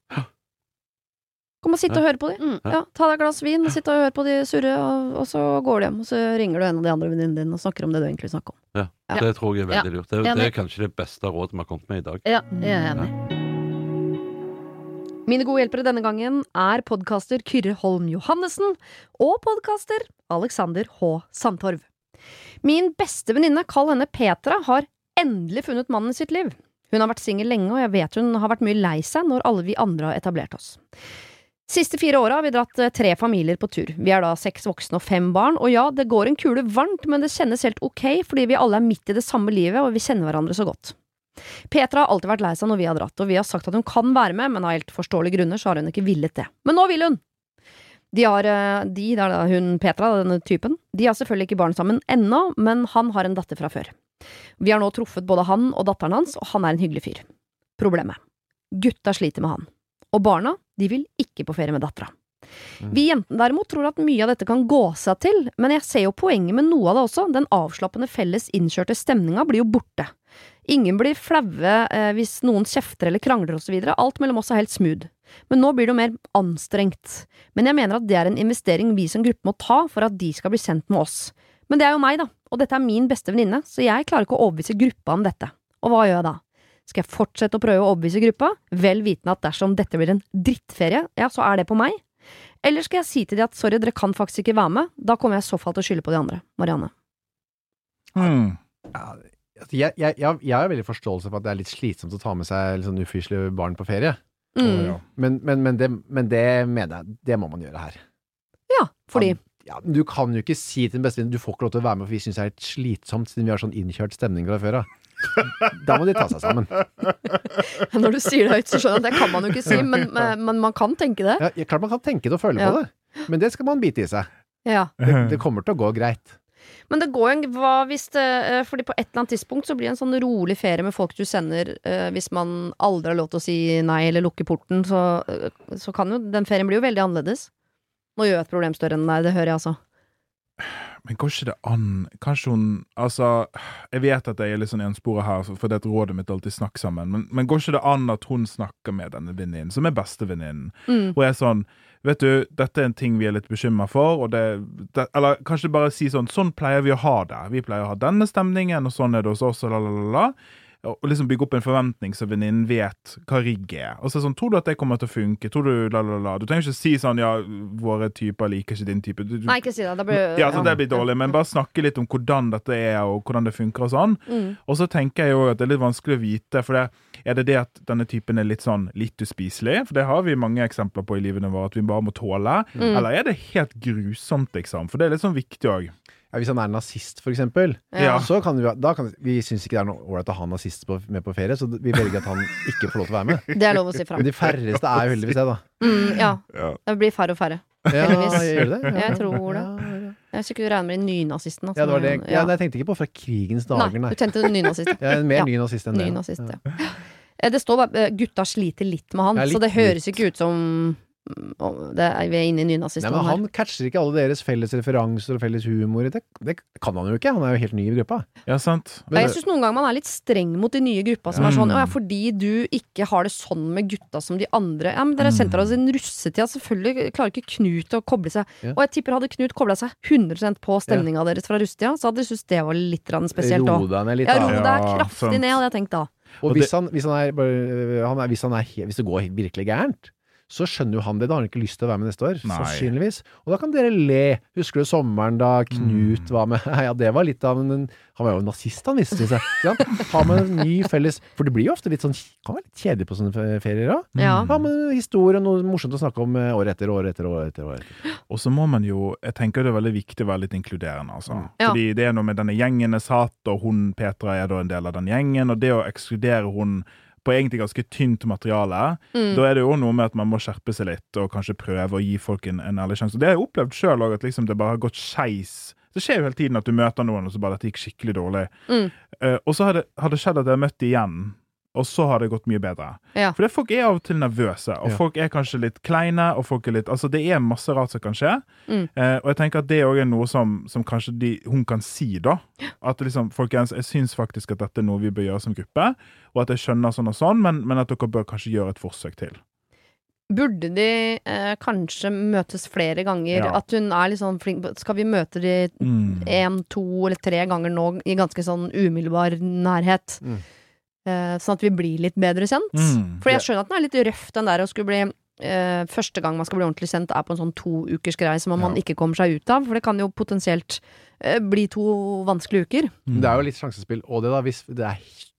Kom og sitte og høre på de.
Mm.
Ja, ta deg et glass vin, sitte og høre på de surre, og, og så går du hjem. Og så ringer du en av de andre venninnene dine og snakker om det du egentlig snakker om.
Ja,
Ja.
Det tror jeg er veldig lurt. Det, det er kanskje det beste rådet vi har kommet med i dag.
Ja, jeg er enig.
Mine gode hjelpere denne gangen er podkaster Kyrre Holm Johannessen og podkaster Alexander H. Sandtorv. Min beste venninne, kall henne Petra, har endelig funnet mannen i sitt liv. Hun har vært singel lenge, og jeg vet hun har vært mye lei seg når alle vi andre har etablert oss. Siste fire åra har vi dratt eh, tre familier på tur. Vi er da seks voksne og fem barn, og ja, det går en kule varmt, men det kjennes helt ok fordi vi alle er midt i det samme livet og vi kjenner hverandre så godt. Petra har alltid vært lei seg når vi har dratt, og vi har sagt at hun kan være med, men av helt forståelige grunner så har hun ikke villet det. Men nå vil hun! De har, eh, de, det er hun Petra, denne typen, de har selvfølgelig ikke barn sammen ennå, men han har en datter fra før. Vi har nå truffet både han og datteren hans, og han er en hyggelig fyr. Problemet. Gutta sliter med han. Og barna, de vil ikke på ferie med dattera. Vi jentene derimot tror at mye av dette kan gå seg til, men jeg ser jo poenget med noe av det også, den avslappende felles innkjørte stemninga blir jo borte. Ingen blir flaue eh, hvis noen kjefter eller krangler osv., alt mellom oss er helt smooth. Men nå blir det jo mer anstrengt. Men jeg mener at det er en investering vi som gruppe må ta for at de skal bli kjent med oss. Men det er jo meg, da, og dette er min beste venninne, så jeg klarer ikke å overbevise gruppa om dette. Og hva gjør jeg da? Skal jeg fortsette å prøve å overbevise gruppa, vel vitende at dersom dette blir en drittferie, ja, så er det på meg? Eller skal jeg si til de at sorry, dere kan faktisk ikke være med, da kommer jeg i så fall til å skylde på de andre. Marianne.
Mm.
Ja, jeg, jeg, jeg, jeg har veldig forståelse for at det er litt slitsomt å ta med seg sånn ufyselige barn på ferie.
Mm.
Ja.
Men, men, men, det, men det mener jeg, det må man gjøre her.
Ja, fordi
Ja, du kan jo ikke si til din bestevenn du får ikke lov til å være med, for vi syns det er litt slitsomt siden vi har sånn innkjørt stemning fra før av. Da må de ta seg sammen.
Når du sier det høyt, så skjønner jeg at det kan man jo ikke si, men, men man kan tenke det.
Ja, ja, klart man kan tenke det og føle
Ja.
på det, men det skal man bite i seg.
Ja.
Det, det kommer til å gå greit.
Men det går jo hva hvis det eh, Fordi på et eller annet tidspunkt så blir det en sånn rolig ferie med folk du sender eh, hvis man aldri har lov til å si nei eller lukke porten, så, eh, så kan jo den ferien blir jo veldig annerledes. Nå gjør jeg et problem større enn nei, det hører jeg altså.
Men går ikke det an Kanskje hun Altså, jeg vet at jeg er litt sånn ensporet her, for det er et rådet mitt alltid snakk sammen, men, men går ikke det an at hun snakker med denne venninnen, som er bestevenninnen,
Mm.
og er sånn Vet du, dette er en ting vi er litt bekymra for, det, det Eller kanskje bare si sånn Sånn pleier vi å ha det. Vi pleier å ha denne stemningen, og sånn er det hos oss, og la, la, la, la. Og liksom bygge opp en forventning så venninnen vet hva rigg er. Og så sånn, Tror du at det kommer til å funke? Tror du la, la, la? Du trenger ikke si sånn Ja, våre typer liker ikke din type. Du,
Nei, ikke si det. Da blir
ja, så det blir dårlig, men bare snakke litt om hvordan dette er, og hvordan det funker og sånn.
Mm.
Og så tenker jeg jo at det er litt vanskelig å vite, for det, er det det at denne typen er litt sånn litt uspiselig? For det har vi mange eksempler på i livene våre, at vi bare må tåle.
Mm.
Eller er det helt grusomt, liksom? For det er litt sånn viktig òg.
Ja, hvis han er nazist, for eksempel,
Ja.
så kan vi, da kan, vi syns ikke det er noe ålreit å ha nazist på, med på ferie, så vi velger at han ikke får lov til å være med.
Det er lov å si fra.
Men de færreste er jo heldigvis det, da.
Mm, ja.
Ja.
Det blir færre og færre.
Ja,
Heldigvis.
gjør det? Ja,
Jeg tror det.
Ja, ja.
Jeg syns ikke du regner med de nynazistene.
ja, det var det. Ja, nei, jeg tenkte ikke på fra krigens dager, nei.
du tenkte nynazist.
ja, er en mer
Ja.
ny nazist enn det.
Nazist, ja. Eh, Det står bare eh, 'gutta sliter litt med han',
Ja, litt,
så det høres ikke ut som det er, Vi er inne i
Nei,
nynazisten
men
her.
han catcher ikke alle deres felles referanser og felles humor. Det, det kan han jo ikke, han er jo helt ny i gruppa.
Ja, sant?
Men, jeg syns noen ganger man er litt streng mot de nye gruppa som er
Mm.
sånn ja, fordi du ikke har det sånn med gutta som de andre. Ja, men dere har sendt dere oss en russetid. Selvfølgelig klarer ikke Knut å koble seg.
Ja.
Og jeg tipper hadde Knut kobla seg 100% på stemninga deres fra russetida, så hadde de syntes det var litt spesielt spesielt
Ro deg ned litt,
Ja, ro
da.
deg
Ja,
kraftig
sant.
ned, hadde jeg tenkt da.
Og
Og
hvis han, hvis han er, han er, hvis, han er hvis det går virkelig gærent, så skjønner jo han det. Da har han ikke lyst til å være med neste år,
Nei.
sannsynligvis. Og da kan dere le. Husker du sommeren da Knut
Mm.
var med? Ja, det var litt av en Han var jo nazist, han viste seg. Ja? Ha med en ny felles For det blir jo ofte litt sånn Kan være litt kjedelig på sånne ferier òg.
Ja.
Ha med historie og noe morsomt å snakke om eh, år etter år etter år etter år. etter.
Og så må man jo Jeg tenker det er veldig viktig å være litt inkluderende, altså.
Ja.
Fordi det er noe med denne gjengen er satt, og hun Petra er da en del av den gjengen, og det å ekskludere hun på egentlig ganske tynt materiale,
Mm.
da er det jo noe med at man må skjerpe seg litt og kanskje prøve å gi folk en, en ærlig sjanse. Og Det har jeg opplevd sjøl òg, at liksom det bare har gått skeis. Det skjer jo hele tiden at du møter noen, og så bare dette gikk skikkelig dårlig.
Mm.
Uh, og så har det, har det skjedd at jeg har møtt igjen, og så har det gått mye bedre.
Ja.
For folk er av og til nervøse, og
Ja.
folk er kanskje litt kleine, og folk er litt Altså, det er masse rart som kan skje.
Mm.
Eh, og jeg tenker at det òg er noe som, som kanskje de, hun kan si, da. At liksom, folkens, jeg syns faktisk at dette er noe vi bør gjøre som gruppe, og at jeg skjønner sånn og sånn, men, men at dere bør kanskje gjøre et forsøk til.
Burde de eh, kanskje møtes flere ganger?
Ja.
At hun er litt sånn flink Skal vi møte de
Mm.
to eller tre ganger nå i ganske sånn umiddelbar nærhet?
Mm.
Eh, sånn at vi blir litt bedre kjent?
Mm.
For jeg skjønner at den er litt røff, den der å skulle bli Uh, Første gang man skal bli ordentlig kjent, er på en sånn to ukers greie som man
Ja.
ikke kommer seg ut av. For det kan jo potensielt uh, bli to vanskelige uker.
Mm.
Det er jo litt sjansespill. Og det da, hvis det er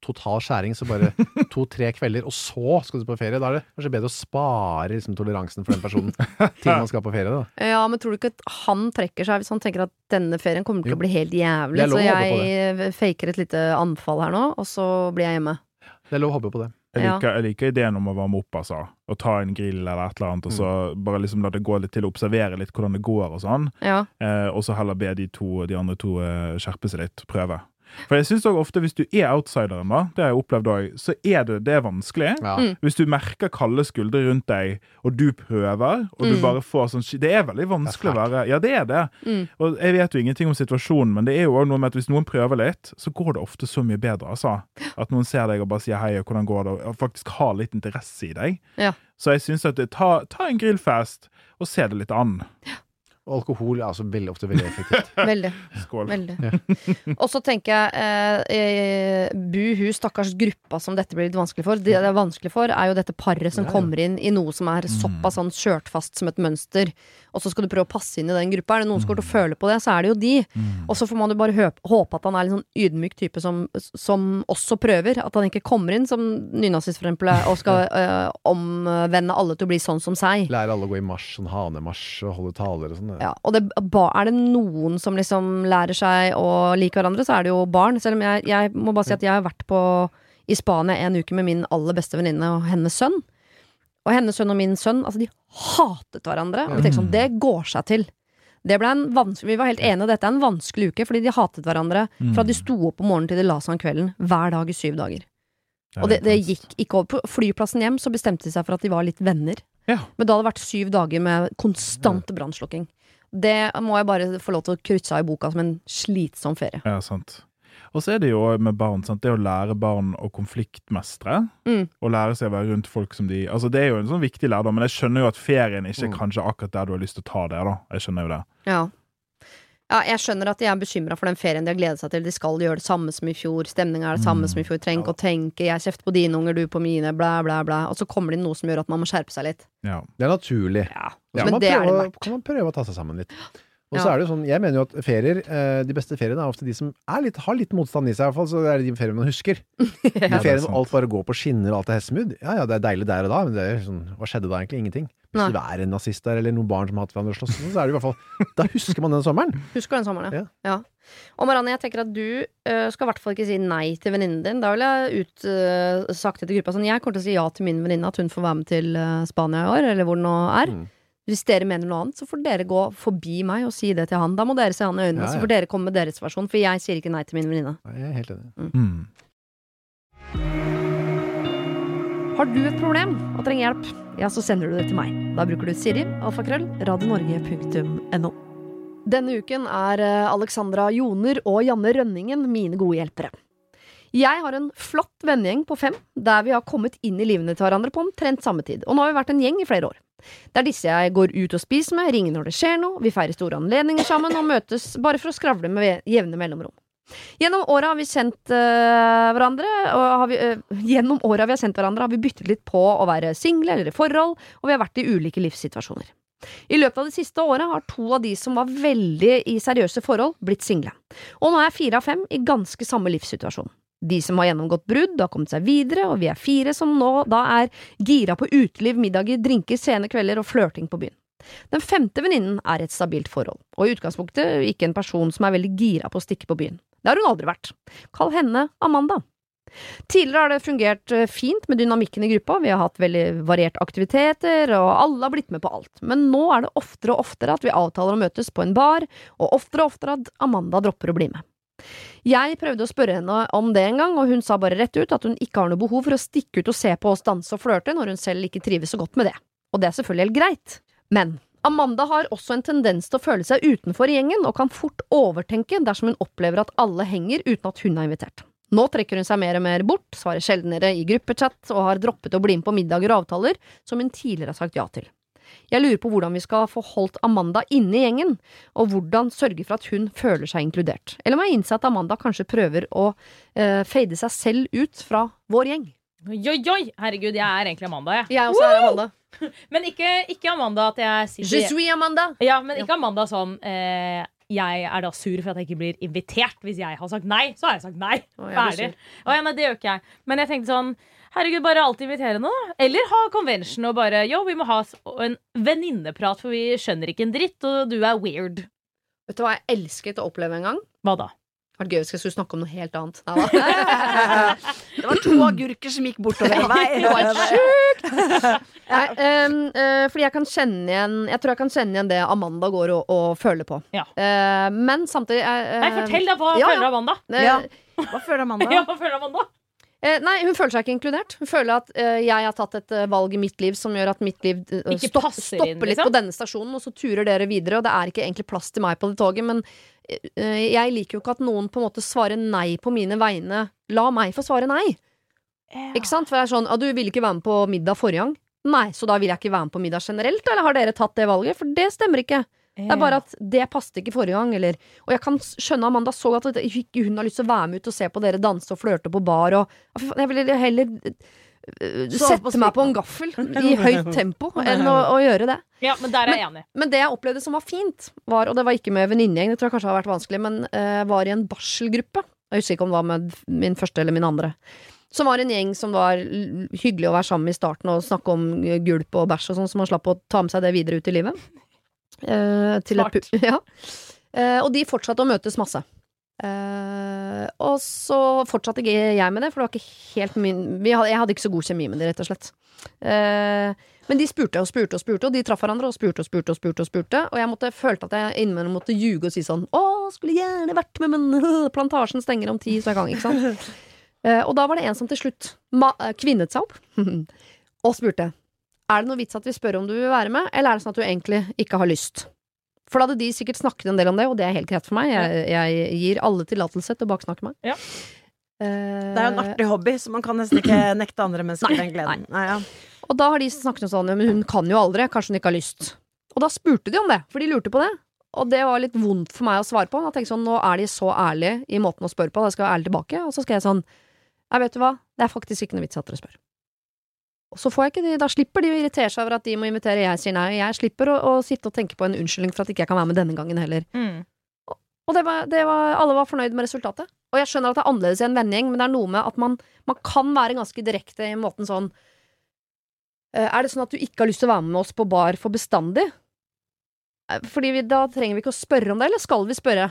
total skjæring, så bare to-tre kvelder, og så skal du på ferie. Da er det kanskje bedre å spare liksom, toleransen for den personen til man skal på ferie. da.
Ja, men tror du ikke at han trekker seg hvis han tenker at denne ferien kommer til
Jo.
å bli helt jævlig, så
å
jeg faker et lite anfall her nå, og så blir jeg hjemme?
Det er lov å håpe på det.
Jeg liker, jeg liker ideen om å varme opp, altså. Og ta en grill eller et eller annet, og så
Mm.
bare liksom la det gå litt til, observere litt hvordan det går og sånn.
Ja.
Eh, og så heller be de, to, de andre to eh, skjerpe seg litt, prøve. For jeg syns også ofte, hvis du er outsideren, da, det har jeg opplevd òg, så er det, det er vanskelig.
Ja.
Mm.
Hvis du merker kalde skuldre rundt deg, og du prøver, og du
Mm.
bare får sånn Det er veldig vanskelig å være Ja, det er det.
Mm.
Og jeg vet jo ingenting om situasjonen, men det er jo også noe med at hvis noen prøver litt, så går det ofte så mye bedre, altså. At noen ser deg og bare sier hei, og hvordan går det, og faktisk har litt interesse i deg.
Ja.
Så jeg syns at det, ta, ta en grillfest, og se det litt an.
Og alkohol er altså veldig ofte veldig effektivt.
Veldig.
Skål.
veldig. Og så tenker jeg eh, eh, buhu, stakkars gruppa som dette blir litt vanskelig for. Det det er vanskelig for, er jo dette paret som
Ja, ja.
kommer inn i noe som er såpass sånn skjørt fast som et mønster, og så skal du prøve å passe inn i den gruppa. Er det noen som kommer til å føle på det, så er det jo de.
Mm.
Og så får man jo bare håpe at han er en sånn ydmyk type som, som også prøver. At han ikke kommer inn som nynazist, for eksempel, og skal eh, omvende alle til å bli sånn som seg.
Lære alle å gå i marsj, sånn hanemarsj og holde taler og sånn.
Ja, og det, er det noen som liksom lærer seg å like hverandre, så er det jo barn. Selv om jeg, jeg må bare si at jeg har vært på, i Spania en uke med min aller beste venninne og hennes sønn. Og hennes sønn og min sønn, altså de hatet hverandre. Og vi tenkte sånn, det går seg til. Det ble en vanskelig, vi var helt enige, dette er en vanskelig uke, fordi de hatet hverandre fra de sto opp om morgenen til de la seg om kvelden, hver dag i syv dager. Og det, det gikk ikke over. På flyplassen hjem så bestemte de seg for at de var litt venner.
Ja.
Men da hadde det vært syv dager med konstant brannslukking. Det må jeg bare få lov til å krysse av i boka som en slitsom ferie.
Ja, sant. Og så er det jo med barn, sant? det å lære barn å konfliktmestre.
Mm.
Og lære seg å være rundt folk som de Altså Det er jo en sånn viktig lærdom, men jeg skjønner jo at ferien ikke er
Mm.
kanskje akkurat der du har lyst til å ta det. da Jeg skjønner jo det.
Ja. Ja, jeg skjønner at de er bekymra for den ferien de har gledet seg til. De skal gjøre det samme som i fjor. Stemninga er det samme
Mm.
som i fjor. Trenger ikke å tenke 'jeg kjefter på dine unger, du på mine', blæ, blæ, blæ. Og så kommer det inn noe som gjør at man må skjerpe seg litt.
Ja.
Det er naturlig.
Ja, Men
man
det er det
prøve,
verdt.
kan man prøve å ta seg sammen litt. Og
Ja.
så er det jo sånn, jeg mener jo at ferier, eh, de beste feriene er ofte de som er litt, har litt motstand i seg, i hvert fall, så det er de feriene man husker. De
er
feriene hvor alt bare går på skinner og alt er hestemud, ja ja, det er deilig der og da, men det er sånn, hva skjedde da egentlig? Ingenting. Hvis
du
det er en nazist der, eller noen barn som har hatt hverandre og slåss, så er det i hvert fall, da husker man den sommeren.
Husker den sommeren, ja.
Ja.
ja. Og Marianne, jeg tenker at du uh, skal i hvert fall ikke si nei til venninnen din. Da vil jeg ut, uh, sagt til gruppa sånn Jeg kommer til å si ja til min venninne, at hun får være med til uh, Spania i år, eller hvor det nå er.
Mm.
Hvis dere mener noe annet, så får dere gå forbi meg og si det til han. Da må dere se han i øynene,
Ja,
så får dere komme med deres versjon. For jeg sier ikke nei til min venninne.
Nei, Jeg er helt enig.
Mm.
Har du et problem og trenger hjelp, ja, så sender du det til meg. Da bruker du Siri, alfakrøll, radionorge.no. Denne uken er eh, Alexandra Joner og Janne Rønningen mine gode hjelpere. Jeg har en flott vennegjeng på fem, der vi har kommet inn i livene til hverandre på omtrent samme tid, og nå har vi vært en gjeng i flere år. Det er disse jeg går ut og spiser med, ringer når det skjer noe, vi feirer store anledninger sammen og møtes bare for å skravle med jevne mellomrom. Gjennom åra vi kjent øh, hverandre, og vi, øh, gjennom åra vi har kjent hverandre, har vi byttet litt på å være single eller i forhold, og vi har vært i ulike livssituasjoner. I løpet av det siste året har to av de som var veldig i seriøse forhold, blitt single. Og nå er jeg fire av fem i ganske samme livssituasjon. De som har gjennomgått brudd, har kommet seg videre, og vi er fire som nå da er gira på uteliv, middager, drinker, sene kvelder og flørting på byen. Den femte venninnen er et stabilt forhold, og i utgangspunktet ikke en person som er veldig gira på å stikke på byen. Det har hun aldri vært. Kall henne Amanda. Tidligere har det fungert eh, fint med dynamikken i gruppa, vi har hatt veldig varierte aktiviteter, og alle har blitt med på alt. Men nå er det oftere og oftere at vi avtaler å møtes på en bar, og oftere og oftere at Amanda dropper å bli med. Jeg prøvde å spørre henne om det en gang, og hun sa bare rett ut at hun ikke har noe behov for å stikke ut og se på oss danse og flørte når hun selv ikke trives så godt med det. Og det er selvfølgelig helt greit. Men Amanda har også en tendens til å føle seg utenfor gjengen, og kan fort overtenke dersom hun opplever at alle henger uten at hun er invitert. Nå trekker hun seg mer og mer bort, svarer sjeldnere i gruppechat og har droppet å bli med på middager og avtaler som hun tidligere har sagt ja til. Jeg lurer på hvordan vi skal få holdt Amanda inne i gjengen, og hvordan sørge for at hun føler seg inkludert. Eller må jeg innse at Amanda kanskje prøver å eh, fade seg selv ut fra vår gjeng?
Oi, oi! Herregud, jeg er egentlig Amanda, jeg.
Jeg også er Amanda.
Men ikke, ikke Amanda at jeg
Je suis Amanda!
Ja, men ikke Amanda sånn eh, Jeg er da sur for at jeg ikke blir invitert. Hvis jeg har sagt nei, så har jeg sagt nei.
Jeg
Ferdig. Å, ja, nei, det gjør ikke jeg. Men jeg tenkte sånn Herregud, bare alltid invitere noe. Eller ha convention og bare Yo, vi må ha en venninneprat, for vi skjønner ikke en dritt, og du er weird.
Vet du hva jeg elsket å oppleve en gang?
Hva da?
Det var gøy hvis jeg skulle snakke om noe helt annet.
Det var to agurker som gikk bortover en vei.
Det var sjukt! Nei, um, uh, fordi jeg kan kjenne igjen Jeg tror jeg kan kjenne igjen det Amanda går og, og føler på.
Ja.
Uh, men samtidig uh,
Nei, fortell deg hva
ja,
føler
ja.
Amanda.
Ja. Hva føler Amanda?
Ja, hva føler Amanda?
Eh, Nei, hun føler seg ikke inkludert. Hun føler at eh, jeg har tatt et eh, valg i mitt liv som gjør at mitt liv eh,
Ikke
stopp,
passer
stopper
inn,
litt
liksom?
på denne stasjonen, og så turer dere videre, og det er ikke egentlig plass til meg på det toget. Men eh, jeg liker jo ikke at noen på en måte svarer nei på mine vegne. La meg få svare nei. Ikke sant? For det er sånn, ah, du ville ikke være med på middag forrige gang. Nei, så da vil jeg ikke være med på middag generelt, eller har dere tatt det valget? For det stemmer ikke. Det er bare at det passet ikke forrige gang, eller Og jeg kan skjønne Amanda så godt at hun har lyst til å være med ut og se på dere danse og flørte på bar og Jeg ville heller øh,
på
sette meg på en gaffel i høyt tempo enn å, å gjøre det.
Ja, men der er jeg enig.
Men det jeg opplevde som var fint, var, og det var ikke med venninnegjeng, det tror jeg kanskje har vært vanskelig, men uh, var i en barselgruppe. Jeg husker ikke om det var med min første eller min andre. Som var en gjeng som var hyggelig å være sammen med i starten og snakke om gulp og bæsj og sånn, så man slapp å ta med seg det videre ut i livet. Eh, et ja. Eh, og de fortsatte å møtes masse. Eh, og så fortsatte jeg med det, for det var ikke helt min hadde, Jeg hadde ikke så god kjemi med det, rett og slett. Eh, men de spurte og spurte og spurte, og de traff hverandre og spurte og spurte og spurte. Og spurte Og jeg måtte, følte at jeg innimellom måtte ljuge og si sånn Å, skulle gjerne vært med, men øh, plantasjen stenger om ti, så jeg kan ikke sant. Eh, og da var det en som til slutt kvinnet seg opp og spurte Er det noe vits at vi spør om du vil være med, eller er det sånn at du egentlig ikke har lyst? For da hadde de sikkert snakket en del om det, og det er helt greit for meg. Jeg, jeg gir alle tillatelse til å baksnakke meg.
Ja.
Eh,
Det er jo en artig hobby, så man kan nesten ikke nekte andre mennesker den gleden. Nei, ja.
Og da har de snakket om sånn, men hun kan jo aldri, kanskje hun ikke har lyst. Og da spurte de om det, for de lurte på det. Og det var litt vondt for meg å svare på. Da tenkte jeg sånn, Nå er de så ærlige i måten å spørre på, da skal jeg være ærlig tilbake. Og så skal jeg sånn jeg vet du hva, det er faktisk ikke noe vits at dere spør. Og så får jeg ikke de, da slipper de å irritere seg over at de må invitere, jeg sier nei. Jeg slipper å, å sitte og tenke på en unnskyldning for at ikke jeg kan være med denne gangen heller.
Mm.
Og det var, det var, alle var fornøyd med resultatet. Og jeg skjønner at det er annerledes i en vennegjeng, men det er noe med at man, man kan være ganske direkte i måten sånn eh, Er det sånn at du ikke har lyst til å være med oss på bar for bestandig? Eh, Fordi vi, da trenger vi ikke å spørre om det, eller skal vi spørre?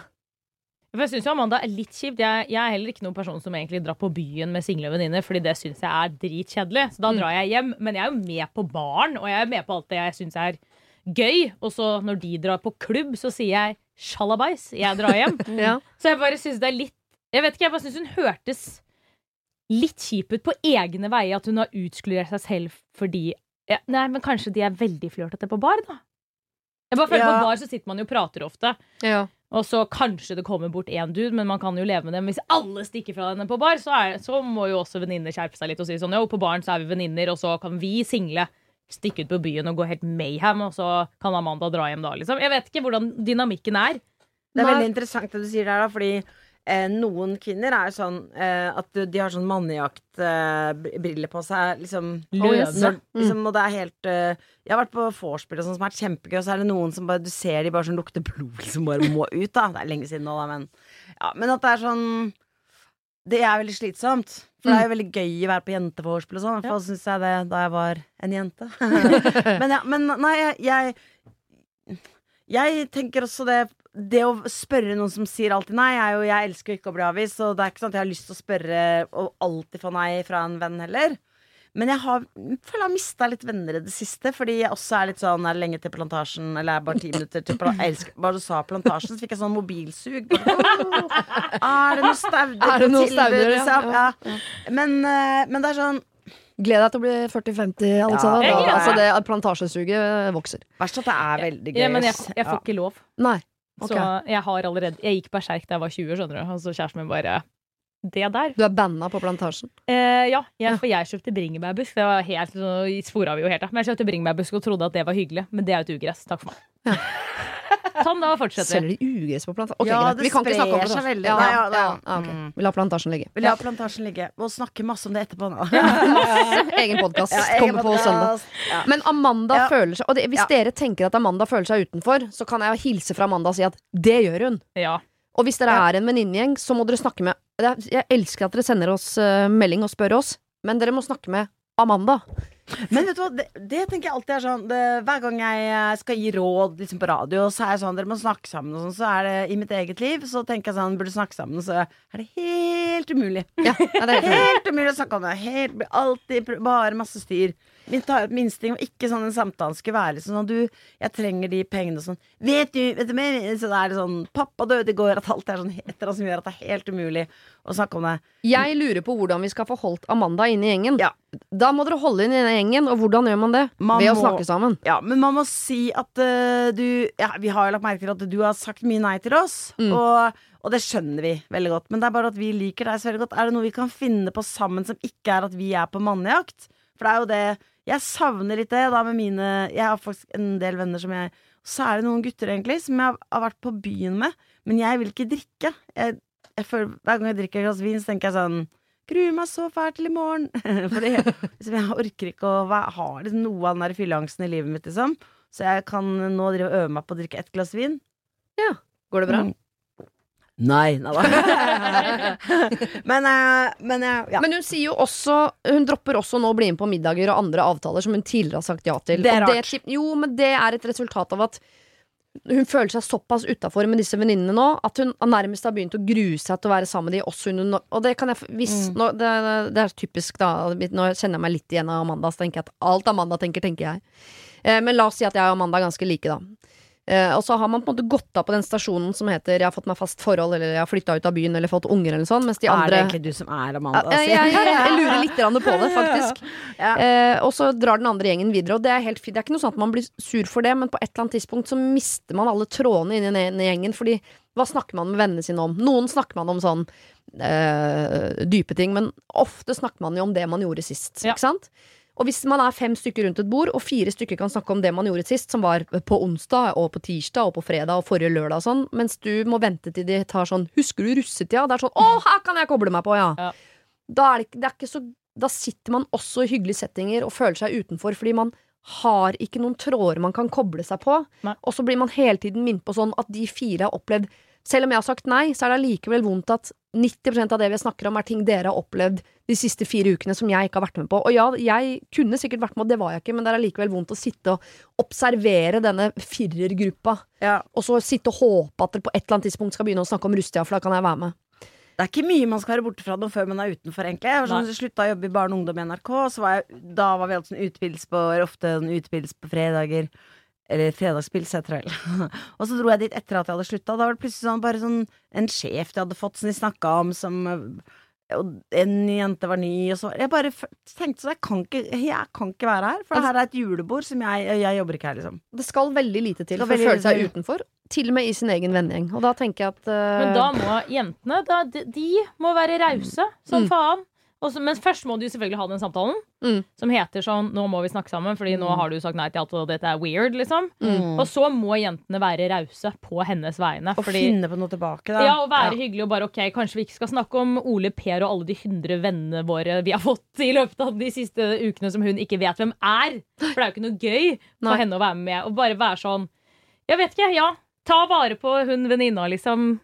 For jeg syns Amanda er litt kjipt. Jeg, jeg er heller ikke noen person som egentlig drar på byen med single venninner, fordi det syns jeg er dritkjedelig. Så da
Mm.
drar jeg hjem. Men jeg er jo med på baren, og jeg er med på alt det jeg syns er gøy. Og så når de drar på klubb, så sier jeg sjalabais, jeg drar hjem.
Ja.
Så jeg bare syns det er litt Jeg vet ikke, jeg bare syns hun hørtes litt kjip ut på egne veier, at hun har utskludert seg selv fordi ja, Nei, men kanskje de er veldig flørtete på bar, da. Jeg bare føler
Ja.
På bar så sitter man jo og prater ofte.
Ja.
Og så kanskje det kommer bort én dude, men man kan jo leve med det. Men hvis alle stikker fra henne på bar, så, er, så må jo også venninner skjerpe seg litt og si sånn Jo, på baren så er vi venninner, og så kan vi single stikke ut på byen og gå helt mayhem, og så kan Amanda dra hjem da, liksom. Jeg vet ikke hvordan dynamikken er.
Det er veldig interessant det du sier der, da, fordi eh, noen kvinner er sånn eh, at de- har sånn mannejaktbriller på seg, liksom
Løse.
når, liksom, Og det er helt eh, Jeg har vært på vorspiel og sånn som har vært kjempegøy, og så er det noen som bare Du ser de bare sånn lukter blod, liksom bare må ut, da. Det er lenge siden nå, da, men Ja, men at det er sånn Det er veldig slitsomt. For det er jo veldig gøy å være på jentevorspiel og sånn. I hvert fall syns jeg det da jeg var en jente. men ja, men nei, jeg, jeg Jeg tenker også det Det å spørre noen som sier alltid nei, er jo Jeg elsker jo ikke å bli avvist, så det er ikke sånn at jeg har lyst til å spørre og alltid få nei fra en venn heller. Men jeg har, føler jeg har mista litt venner i det siste, fordi jeg også er litt sånn Er det lenge til plantasjen, eller er det bare ti minutter til plantasjen? jeg elsker, Bare du sa plantasjen, så fikk jeg sånn mobilsug. Oh, er det noe stauder
Er det
på tilbud,
ja?
liksom?
Ja,
Ja. Men, eh, men det er sånn
Gled deg til å bli 40-50, Alexandra.
Ja, jeg
altså, plantasjesuget vokser.
Verst at det er veldig gøy.
Ja, men jeg, jeg får ikke lov.
Nei. Ok.
Så jeg har allerede Jeg gikk berserk da jeg var 20, skjønner du. Og så kjæresten min bare Det der?
Du er banna på plantasjen.
Eh, ja, jeg, for jeg kjøpte bringebærbusk. Det var helt så spora vi jo helt av. Men jeg kjøpte bringebærbusk og trodde at det var hyggelig. Men det er jo et ugress. Takk for meg. sånn, da fortsetter
Selger
vi.
de ugress på plantasjen? Okay,
Ja, det
Vi kan ikke om
sprer seg veldig.
Ja, ja,
ja, det-
ja, ja.
Mm.
Vi lar plantasjen ligge.
Vi la plantasjen ligge og snakke masse om det etterpå nå.
Egen podkast
Ja,
kommer på søndag.
Ja.
Men Amanda
Ja.
føler seg Og det, hvis
Ja.
dere tenker at Amanda føler seg utenfor, så kan jeg hilse fra Amanda og si at det gjør hun.
Ja.
Og hvis dere
Ja.
er en venninnegjeng, så må dere snakke med Jeg elsker at dere sender oss eh, melding og spør oss, men dere må snakke med Amanda.
Men vet du hva, det, det tenker jeg alltid er sånn det, Hver gang jeg eh, skal gi råd liksom på radio, så er jeg sånn Dere må snakke sammen og sånn. Så er det i mitt eget liv, så tenker jeg sånn Burde snakke sammen, så er det helt umulig.
Ja, det er helt.
Helt umulig å snakke om det. Helt, alltid bare masse styr. Min, min instinkt var ikke sånn en samtale skulle være sånn at du, jeg trenger de pengene og sånn. Vet du, vet du mer? Så det er sånn Pappa døde i går, at alt er sånn heter som gjør at det er helt umulig å snakke om det.
Jeg lurer på hvordan vi skal få holdt Amanda inne i gjengen.
Ja.
Da må dere holde inn i denne gjengen, og hvordan gjør man det?
Man
Ved å snakke sammen.
Ja, men man må si at uh, du ja, Vi har jo lagt merke til at du har sagt mye nei til oss,
Mm.
og, og det skjønner vi veldig godt. Men det er bare at vi liker deg så veldig godt. Er det noe vi kan finne på sammen som ikke er at vi er på mannejakt? For det er jo det Jeg savner litt det da med mine Jeg har faktisk en del venner som jeg Så er det noen gutter, egentlig, som jeg har vært på byen med, men jeg vil ikke drikke. Jeg, jeg føler, hver gang jeg drikker et glass vin, så tenker jeg sånn Gruer meg så fælt til i morgen. Fordi liksom, jeg orker ikke å være, ha liksom, noe av den der fylleangsten i livet mitt, liksom. Så jeg kan nå drive og øve meg på å drikke ett glass vin.
Ja, Går det bra?
Mm. Nei, nei men, eh, men eh, ja.
Men hun sier jo også Hun dropper også nå å bli med på middager og andre avtaler som hun tidligere har sagt ja til.
Det er rart.
Det, jo, men det er et resultat av at hun føler seg såpass utafor med disse venninnene nå at hun nærmest har begynt å grue seg til å være sammen med dem også under Og det kan jeg hvis,
Mm.
nå, det, det er typisk, da. Nå kjenner jeg meg litt igjen av Amanda, så tenker jeg at alt Amanda tenker, tenker jeg. Eh, men la oss si at jeg og Amanda er ganske like, da. Eh, og så har man på en måte gått av på den stasjonen som heter 'jeg har fått meg fast forhold', eller 'jeg har flytta ut av byen', eller 'fått unger', eller sånn, mens de
Er det egentlig du som er Amanda?
ja, jeg, jeg, jeg, jeg lurer litt på det, faktisk.
Ja.
Eh, og så drar den andre gjengen videre, og det er helt fint. Det er ikke noe sånn at man blir sur for det, men på et eller annet tidspunkt så mister man alle trådene inn i den gjengen, fordi hva snakker man med vennene sine om? Noen snakker man om sånn eh, dype ting, men ofte snakker man jo om det man gjorde sist,
Ja.
ikke sant? Og hvis man er fem stykker rundt et bord, og fire stykker kan snakke om det man gjorde sist, som var på onsdag og på tirsdag og på fredag og forrige lørdag og sånn, mens du må vente til de tar sånn 'Husker du russetida?' Det er sånn 'Å, her kan jeg koble meg på', ja.
Ja.
Da, er det, det er ikke så, da sitter man også i hyggelige settinger og føler seg utenfor fordi man har ikke noen tråder man kan koble seg på.
Nei.
Og så blir man hele tiden minnet på sånn at de fire har opplevd Selv om jeg har sagt nei, så er det allikevel vondt at 90% av det vi snakker om, er ting dere har opplevd de siste fire ukene som jeg ikke har vært med på. Og ja, jeg kunne sikkert vært med, og det var jeg ikke, men det er allikevel vondt å sitte og observere denne firergruppa,
Ja.
og så sitte og håpe at dere på et eller annet tidspunkt skal begynne å snakke om Rustia, for da kan jeg være med.
Det er ikke mye man skal være borte fra noe før man er utenfor, egentlig. Jeg var sånn, slutta å jobbe i barne og ungdom i NRK, så var jeg, da var vi alltid sånn utepils på, ofte sånn utpils på fredager. Eller fredagspils, heter det vel. og så dro jeg dit etter at jeg hadde slutta. Da var det plutselig sånn, bare sånn en sjef de hadde fått, som de snakka om, som og en jente var ny, og så Jeg bare tenkte sånn, jeg kan ikke, jeg kan ikke være her. For altså, her er et julebord som jeg Jeg jobber ikke her, liksom.
Det skal veldig lite til for å føle seg utenfor, til og med i sin egen vennegjeng. Og da tenker jeg at uh...
Men da må jentene da, de, de må være rause som
Mm.
faen. Og så- men først må du selvfølgelig ha den samtalen,
Mm.
som heter sånn 'Nå må vi snakke sammen, fordi nå har du sagt nei til alt, og dette er weird', liksom.
Mm.
Og så må jentene være rause på hennes vegne.
Og
fordi
finne på noe tilbake, da.
Ja, og være hyggelig og bare ok, kanskje vi ikke skal snakke om Ole Per og alle de hundre vennene våre vi har fått i løpet av de siste ukene som hun ikke vet hvem er. For det er jo ikke noe gøy for
Nei.
henne å være med. Og bare være sånn Jeg vet ikke, ja. Ta vare på hun venninna, liksom.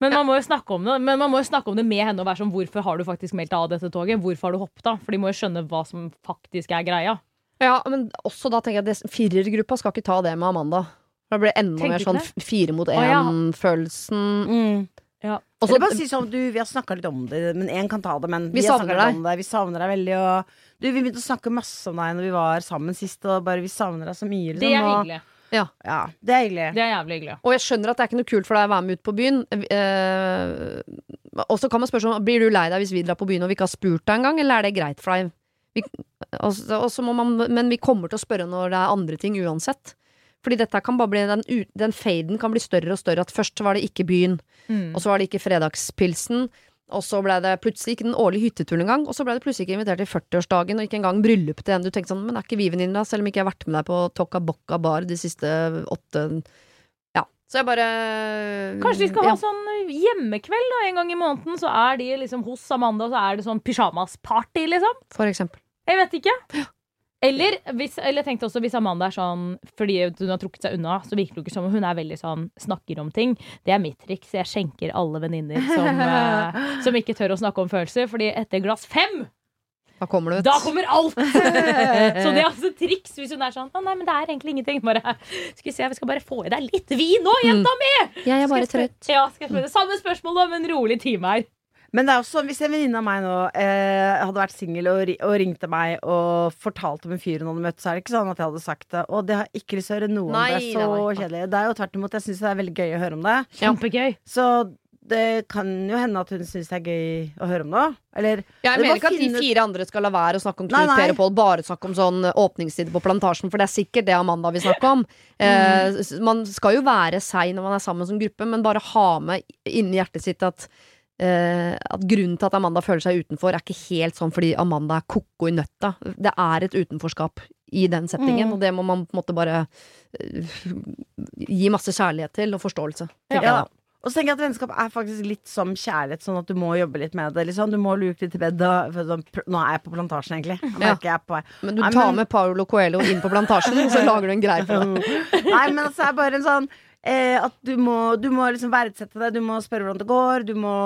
Men man må jo snakke om det Men man må jo snakke om det med henne og være sånn Hvorfor har du faktisk meldt av dette toget? Hvorfor har du hoppet av? For de må jo skjønne hva som faktisk er greia.
Ja, men også da tenker jeg at det- firergruppa skal ikke ta det med Amanda. Da blir det enda
Tenker
mer sånn fire mot én-følelsen.
Mm.
Og så-
bare si sånn, du, vi har snakka litt om det, men én kan ta det. Men
Vi
har
savner deg.
Om det. Vi savner deg veldig. Og du, vi begynte å snakke masse om deg når vi var sammen sist, og bare vi savner deg så mye. Liksom,
Det er
og-
hyggelig.
Ja, det er hyggelig.
Det er jævlig hyggelig.
Og jeg skjønner at det er ikke noe kult for deg å være med ut på byen. Eh, og så kan man spørre sånn, blir du lei deg hvis vi drar på byen og vi ikke har spurt deg engang, eller er det greit for deg? Vi, også, også må man, men vi kommer til å spørre når det er andre ting uansett. Fordi dette kan bare bli, den, den faden kan bli større og større. At først var det ikke byen,
Mm.
og så var det ikke fredagspilsen. Og så ble det plutselig ikke den årlige hytteturen engang. Og så ble det plutselig ikke invitert til 40-årsdagen, og ikke engang bryllupet til en du tenkte sånn Men er ikke vi venninner? Selv om ikke jeg har vært med deg på Tokka Bocca bar de siste åtte Ja. Så jeg bare
Kanskje de skal
ja.
ha sånn hjemmekveld da, en gang i måneden. Så er de liksom hos Amanda, og så er det sånn pyjamasparty, liksom.
For eksempel.
Jeg vet ikke. Eller, hvis, eller tenkte også hvis Amanda er sånn fordi hun har trukket seg unna, så virker det ikke som hun er veldig sånn snakker om ting. Det er mitt triks. Jeg skjenker alle venninner som, uh, som ikke tør å snakke om følelser. Fordi etter glass fem,
Da kommer
da kommer alt! så det er altså triks hvis hun er sånn Å nei, men det er egentlig ingenting. Bare, skal vi se, vi skal bare få i deg litt vin nå, jenta mi!
Jeg er bare trøtt.
Ja, skal jeg spørre det samme spørsmål om en rolig time her.
Men det er også hvis en venninne av meg nå eh, hadde vært singel og, ri og ringte meg og fortalte om en fyr hun hadde møtt, så er det ikke sånn at jeg hadde sagt det. Og det har ikke lyst til å høre noe om. Det så
nei, nei.
kjedelig. Det er jo tvert imot. Jeg syns det er veldig gøy å høre om det.
Kjempegøy.
Så det kan jo hende at hun syns det er gøy å høre om det. Eller
Ja, jeg mener ikke at de fire andre skal la være å snakke om Knut
nei.
Per og Pål, bare snakke om sånn åpningstider på Plantasjen, for det er sikkert det Amanda vil snakke om. Eh, man skal jo være seg når man er sammen som gruppe, men bare ha med inni hjertet sitt at eh, at grunnen til at Amanda føler seg utenfor, er ikke helt sånn fordi Amanda er ko-ko i nøtta. Det er et utenforskap i den settingen,
Mm.
og det må man på en måte bare eh, gi masse kjærlighet til og forståelse.
Ja.
Ja.
Og så tenker jeg at vennskap er faktisk litt som kjærlighet, sånn at du må jobbe litt med det. Liksom. Du må luke litt i for sånn, Nå er jeg på plantasjen, egentlig.
Ja.
jeg på.
Men du tar
men-
med Paolo Coelho inn på Plantasjen, og så lager du en greie for deg.
Nei, men altså, det er bare en sånn eh, at du må, du må liksom verdsette det. Du må spørre hvordan det går. Du må,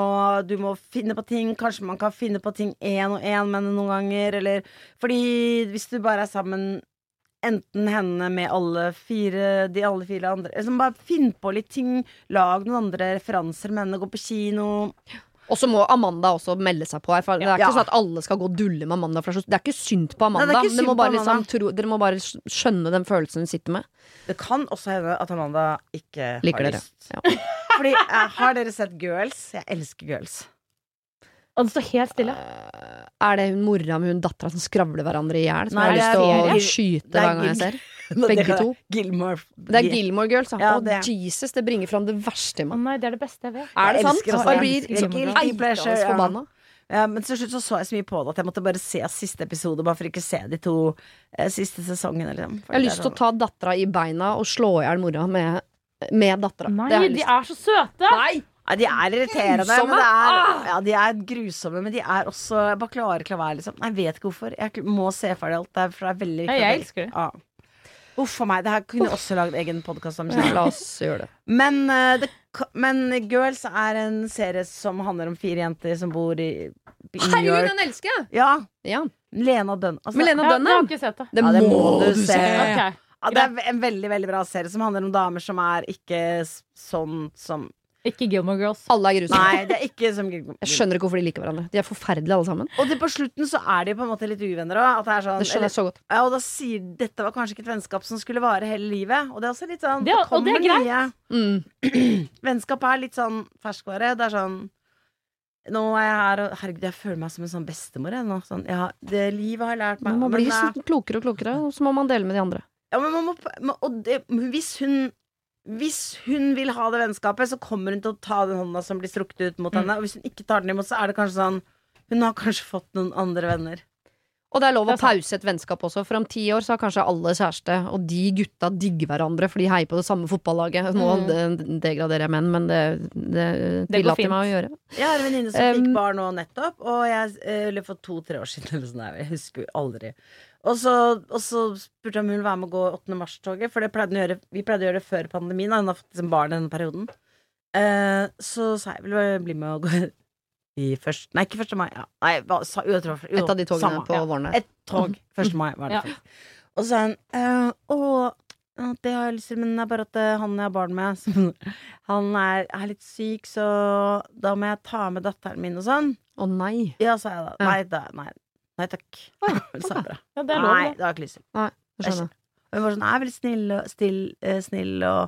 du må finne på ting. Kanskje man kan finne på ting én og én, men noen ganger. Eller Fordi hvis du bare er sammen Enten henne med alle fire De alle fire andre liksom Bare finn på litt ting. Lag noen andre referanser med henne. Gå på kino.
Og så må Amanda også melde seg på her. For det er
Ja.
ikke sånn at alle skal gå og dulle med Amanda. For det er er ikke synd på Amanda.
Nei, det er
Dere
synd
må
på
bare,
Amanda.
liksom, tro, dere må bare skjønne den følelsen hun sitter med.
Det kan også hende at Amanda ikke
Liker
har lyst.
Ja.
Fordi eh, Har dere sett Girls? Jeg elsker Girls.
Og det står helt stille.
Uh, Er det hun mora med hun dattera som skravler hverandre i hjel? Som
Nei,
jeg har lyst til å skyte
er
hver gang jeg ser? Begge to.
Gilmore.
Det er Gilmore Girls, ja.
Ja,
Å,
det-
Jesus, det bringer fram det verste i
Å
meg.
nei, det er det beste jeg vet.
Er det
Jeg
sant? jeg blir
Jeg elsker
eitende
ja.
forbanna.
Ja, men til slutt så, så jeg så mye på det at jeg måtte bare se siste episode, bare for ikke se de to eh, siste sesongene. Liksom.
Jeg har lyst til å ta dattera i beina og slå i hjel mora med, med dattera.
Nei, de
lyst
er så søte!
Nei!
Ja, de er irriterende,
Grusomme?
men det er,
Ah!
ja, de er grusomme, men de er også Jeg bare klarer ikke å være, liksom. Jeg vet ikke hvorfor. Jeg må se ferdig alt. Det er, for det er veldig
jeg elsker det.
Ja. Uff a meg. Det her kunne jeg også lagd egen podkast om.
La oss gjøre det.
Men, uh, det, men Girls er en serie som handler om fire jenter som bor i, i
Herregud, den elsker jeg!
Ja.
Ja.
Lena Dunn. Altså,
Lena
Ja, jeg har ikke sett det.
Det
Ja, det
må
må
du se.
se.
Ok.
Ja, det er en veldig veldig bra serie som handler om damer som er ikke sånn som
Ikke Gilmore Girls.
Alle er grusomme.
Nei, det er ikke som
Jeg skjønner ikke hvorfor de liker hverandre. De er forferdelige alle sammen.
Og det, på slutten så er de på en måte litt uvenner òg. Det er sånn
Det skjønner jeg så godt.
ja, og da sier dette var kanskje ikke et vennskap som skulle vare hele livet. Og det er også litt sånn
Det og det er
kommer
greit.
nye-
Mm.
Vennskap er litt sånn ferskvare. Det er sånn Nå er jeg her, og herregud, jeg føler meg som en sånn bestemor. Jeg, nå. Sånn, ja, det livet har lært meg
Man
blir
sånn klokere og klokere, og så må man dele med de andre.
Ja, men man må, må- og det, hvis hun Hvis hun vil ha det vennskapet, så kommer hun til å ta den hånda som blir strukket ut mot henne. Og hvis hun ikke tar den imot, så er det kanskje sånn Hun har kanskje fått noen andre venner.
Og det er lov å pause et vennskap også, for om ti år så har kanskje alle kjæreste, og de gutta digger hverandre, for de heier på det samme fotballaget. Nå
Mm.
det- degraderer jeg menn, men det, det,
Det
tillater meg å gjøre.
Jeg har en venninne som
Um,
fikk barn nå nettopp, og jeg, eh, eller for to-tre år siden, eller sånn jeg husker aldri. Og så, og så spurte jeg om hun ville være med å gå 8. mars-toget, for det pleide hun å gjøre, vi pleide å gjøre det før pandemien, da hun har fått liksom barn i denne perioden. Eh, så sa jeg vil du bli med og gå i først, Nei, ikke 1. mai. Ja. Nei, hva, sa, jo, jo,
Et av de togene
samme,
på
ja.
våren.
Et tog. 1. mai var det
Ja.
Og så sa hun eh, Å, det har jeg lyst til, men det er bare at eh, han jeg har barn med, som, han er, er litt syk, så da må jeg ta med datteren min og sånn.
Å nei.
Ja, sa jeg da.
Ja.
Nei, da, nei, nei takk. Sa jeg.
Ja, det er lov,
Nei,
det.
har jeg ikke lyst til.
Det skjønner jeg.
Hun var sånn, jeg er veldig snill, og- still, eh, snill og,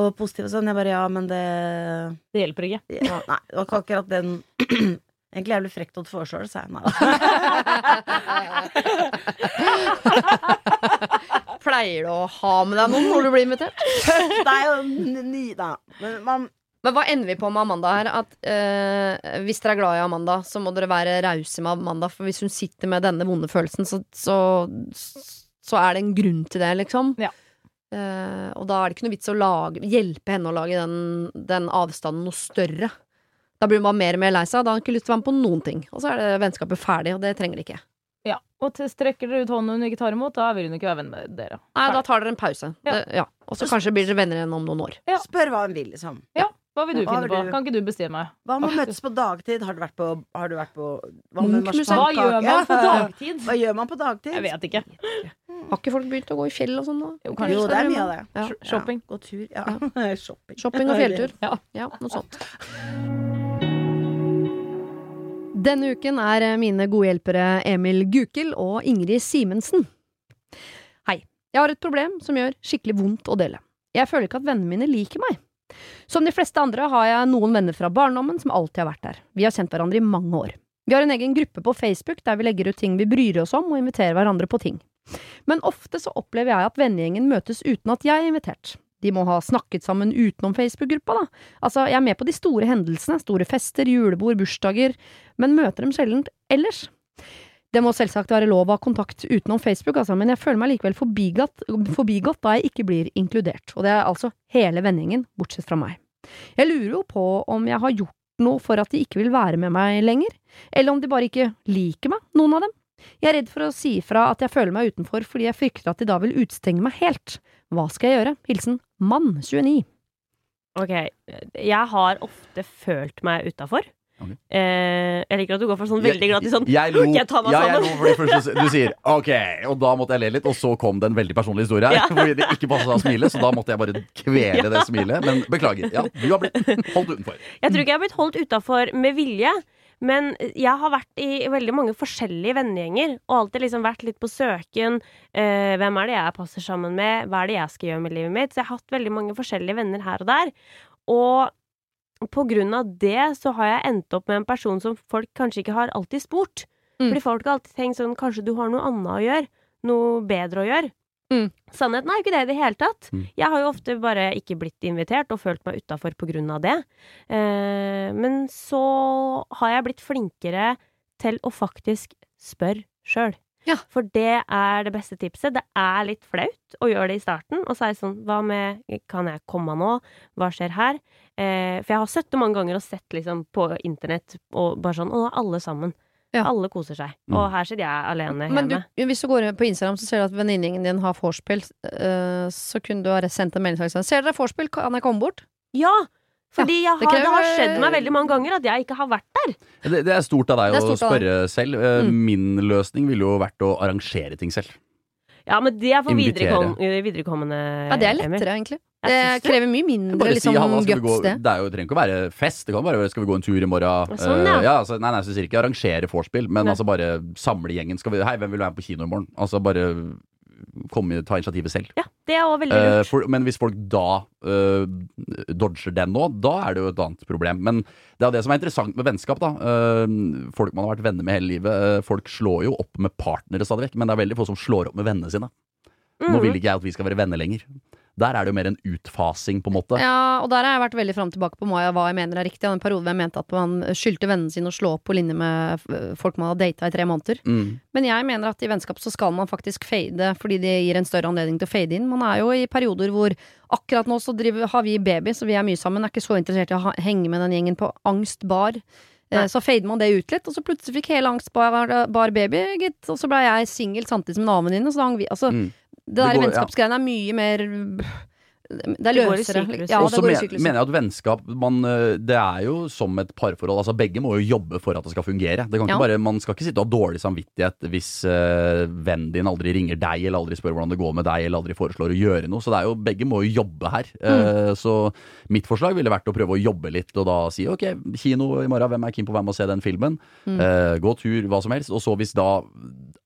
og positiv og sånn. Jeg bare, ja, men det
Det hjelper ikke.
ja, Nei, det var ikke akkurat den Egentlig jævlig frekt å foreslå det, sa jeg. Nei da.
Pleier du å ha med deg noen når du blir invitert?
Det er jo ny, da. Men man
Men hva ender vi på med Amanda her? At eh, Hvis dere er glad i Amanda, så må dere være rause med Amanda. For hvis hun sitter med denne vonde følelsen, så, så, så er det en grunn til det, liksom.
Ja.
Eh, og da er det ikke noe vits å lage, hjelpe henne å lage den, den avstanden noe større. Da blir hun bare mer og mer lei seg. Da har hun ikke lyst til å være med på noen ting. Og så er det vennskapet ferdig, og det trenger de ikke.
Ja. Og til- strekker dere ut hånden hun ikke tar imot, da vil hun ikke være venn med dere.
Nei, da tar dere en pause.
Ja.
Det- ja. Og så kanskje blir dere venner igjen om noen år.
Ja.
spør hva hun vil, liksom.
Hva vil du
Hva
finne på?
du-
Kan ikke du bestemme?
Hva med å møtes på dagtid? Har du vært på, har du vært på hva?
Hva gjør man på dagtid?
Hva gjør man på dagtid?
Jeg vet ikke.
Har ikke folk begynt å gå i fjell og sånn nå?
Jo.
Jo, det er mye av det.
Ja.
Shopping.
Ja, gå tur. Ja. Shopping.
Shopping og fjelltur.
Ja.
Ja, noe sånt. Denne uken er mine gode hjelpere Emil Gukild og Ingrid Simensen. Hei. Jeg har et problem som gjør skikkelig vondt å dele. Jeg føler ikke at vennene mine liker meg. Som de fleste andre har jeg noen venner fra barndommen som alltid har vært der. Vi har kjent hverandre i mange år. Vi har en egen gruppe på Facebook der vi legger ut ting vi bryr oss om og inviterer hverandre på ting. Men ofte så opplever jeg at vennegjengen møtes uten at jeg er invitert. De må ha snakket sammen utenom Facebook-gruppa, da. Altså, jeg er med på de store hendelsene, store fester, julebord, bursdager, men møter dem sjelden ellers. Det må selvsagt være lov å ha kontakt utenom Facebook, altså, men jeg føler meg likevel forbigått, forbigått da jeg ikke blir inkludert, og det er altså hele vendingen, bortsett fra meg. Jeg lurer jo på om jeg har gjort noe for at de ikke vil være med meg lenger, eller om de bare ikke liker meg, noen av dem. Jeg er redd for å si ifra at jeg føler meg utenfor fordi jeg frykter at de da vil utstenge meg helt. Hva skal jeg gjøre? Hilsen mann 29.
Ok, jeg har ofte følt meg utafor.
Ok.
Eh, jeg liker at du går for sånn veldig glad til sånn
Jeg lo,
Skal jeg tar meg
ja, jeg lo for det første du sier OK, og da måtte jeg le litt, og så kom det en veldig personlig historie her.
Ja.
Hvor det ikke passa å smile, så da måtte jeg bare kvele det smilet. Men beklager. Ja, du har blitt holdt utenfor.
Jeg tror ikke jeg har blitt holdt utafor med vilje. Men jeg har vært i veldig mange forskjellige vennegjenger, og alltid liksom vært litt på søken. Eh, hvem er det jeg passer sammen med? Hva er det jeg skal gjøre med livet mitt? Så jeg har hatt veldig mange forskjellige venner her og der. Og på grunn av det så har jeg endt opp med en person som folk kanskje ikke har alltid spurt.
Mm.
Fordi folk har alltid tenkt sånn Kanskje du har noe annet å gjøre? Noe bedre å gjøre?
Mm.
Sannheten er jo ikke det i det hele tatt.
Mm.
Jeg har jo ofte bare ikke blitt invitert og følt meg utafor på grunn av det. Eh, men så har jeg blitt flinkere til å faktisk spørre sjøl.
Ja.
For det er det beste tipset. Det er litt flaut å gjøre det i starten. Og så er det sånn Hva med Kan jeg komme nå? Hva skjer her? Eh, for jeg har sett det mange ganger og sett liksom på internett og bare sånn Å, alle sammen.
Ja.
Alle koser seg.
Mm.
Og her sitter jeg alene
Men du,
hjemme.
hvis du går inn på Instagram, så ser du at venninnen din har vorspiel. eh, så kunne du ha sendt en melding og sagt Ser dere vorspiel? Kan jeg komme bort?
Ja! Fordi har,
det
det, har skjedd meg veldig mange ganger at jeg ikke har vært der.
Det, det er stort av deg
Det er
å
spørre av
selv. Eh,
Mm.
Min løsning ville jo vært å arrangere ting selv.
Ja, men det er for viderekom viderekommende
Ja, det er lettere, egentlig. Det krever mye mindre liksom,
si
guts, det.
Det er jo, trenger ikke å være fest. Det kan bare være skal vi gå en tur i morgen.
Sånn, ja.
Uh, ja altså, nei, nei, så sier ikke arrangere vorspiel, men
Nei.
altså bare samle gjengen. Skal vi, hei, hvem vil være med på kino i morgen? Altså bare komme, ta initiativet selv.
Ja, det er også veldig lurt.
Uh, for, men hvis folk da uh, dodger den nå, da er det jo et annet problem. Men det er det som er interessant med vennskap. da Uh, Folk man har vært venner med hele livet. eh, folk slår jo opp med partnere stadig vekk, men det er veldig få som slår opp med vennene sine. Nå
Mhm.
vil ikke jeg at vi skal være venner lenger. Der er det jo mer en utfasing, på en måte.
Ja, og der har jeg vært veldig fram tilbake på hva jeg, hva jeg mener er riktig. Jeg hadde en periode hvor jeg mente at man skyldte vennene sine å slå opp på linje med eh, folk man har data i tre måneder.
Mm.
Men jeg mener at i vennskap så skal man faktisk fade, fordi det gir en større anledning til å fade inn. Man er jo i perioder hvor akkurat nå så driver, har vi baby, så vi er mye sammen. Er ikke så interessert i å henge med den gjengen på angstbar. Nei. så fader man det ut litt, og så plutselig fikk hele angstbar bar baby, gitt. Og så ble jeg singel samtidig som en annen venninne, Altså,
Mm.
Det der
vennskapsgreiene ja.
er mye mer Det er løsere. Ja,
Og
det
så mener jeg at vennskap man, øh, Det er jo som et parforhold. Altså Begge må jo jobbe for at det skal fungere. Det kan ikke
Ja.
bare, man skal ikke sitte og ha dårlig samvittighet hvis uh, vennen din aldri ringer deg, eller aldri spør hvordan det går med deg, eller aldri foreslår å gjøre noe. Så det er jo, begge må jo jobbe her. Eh, så mitt forslag ville vært å prøve å jobbe litt, og da si ok, kino i morgen, hvem er keen på å være med og se den filmen?
Mm.
Uh, gå tur, hva som helst. Og så hvis da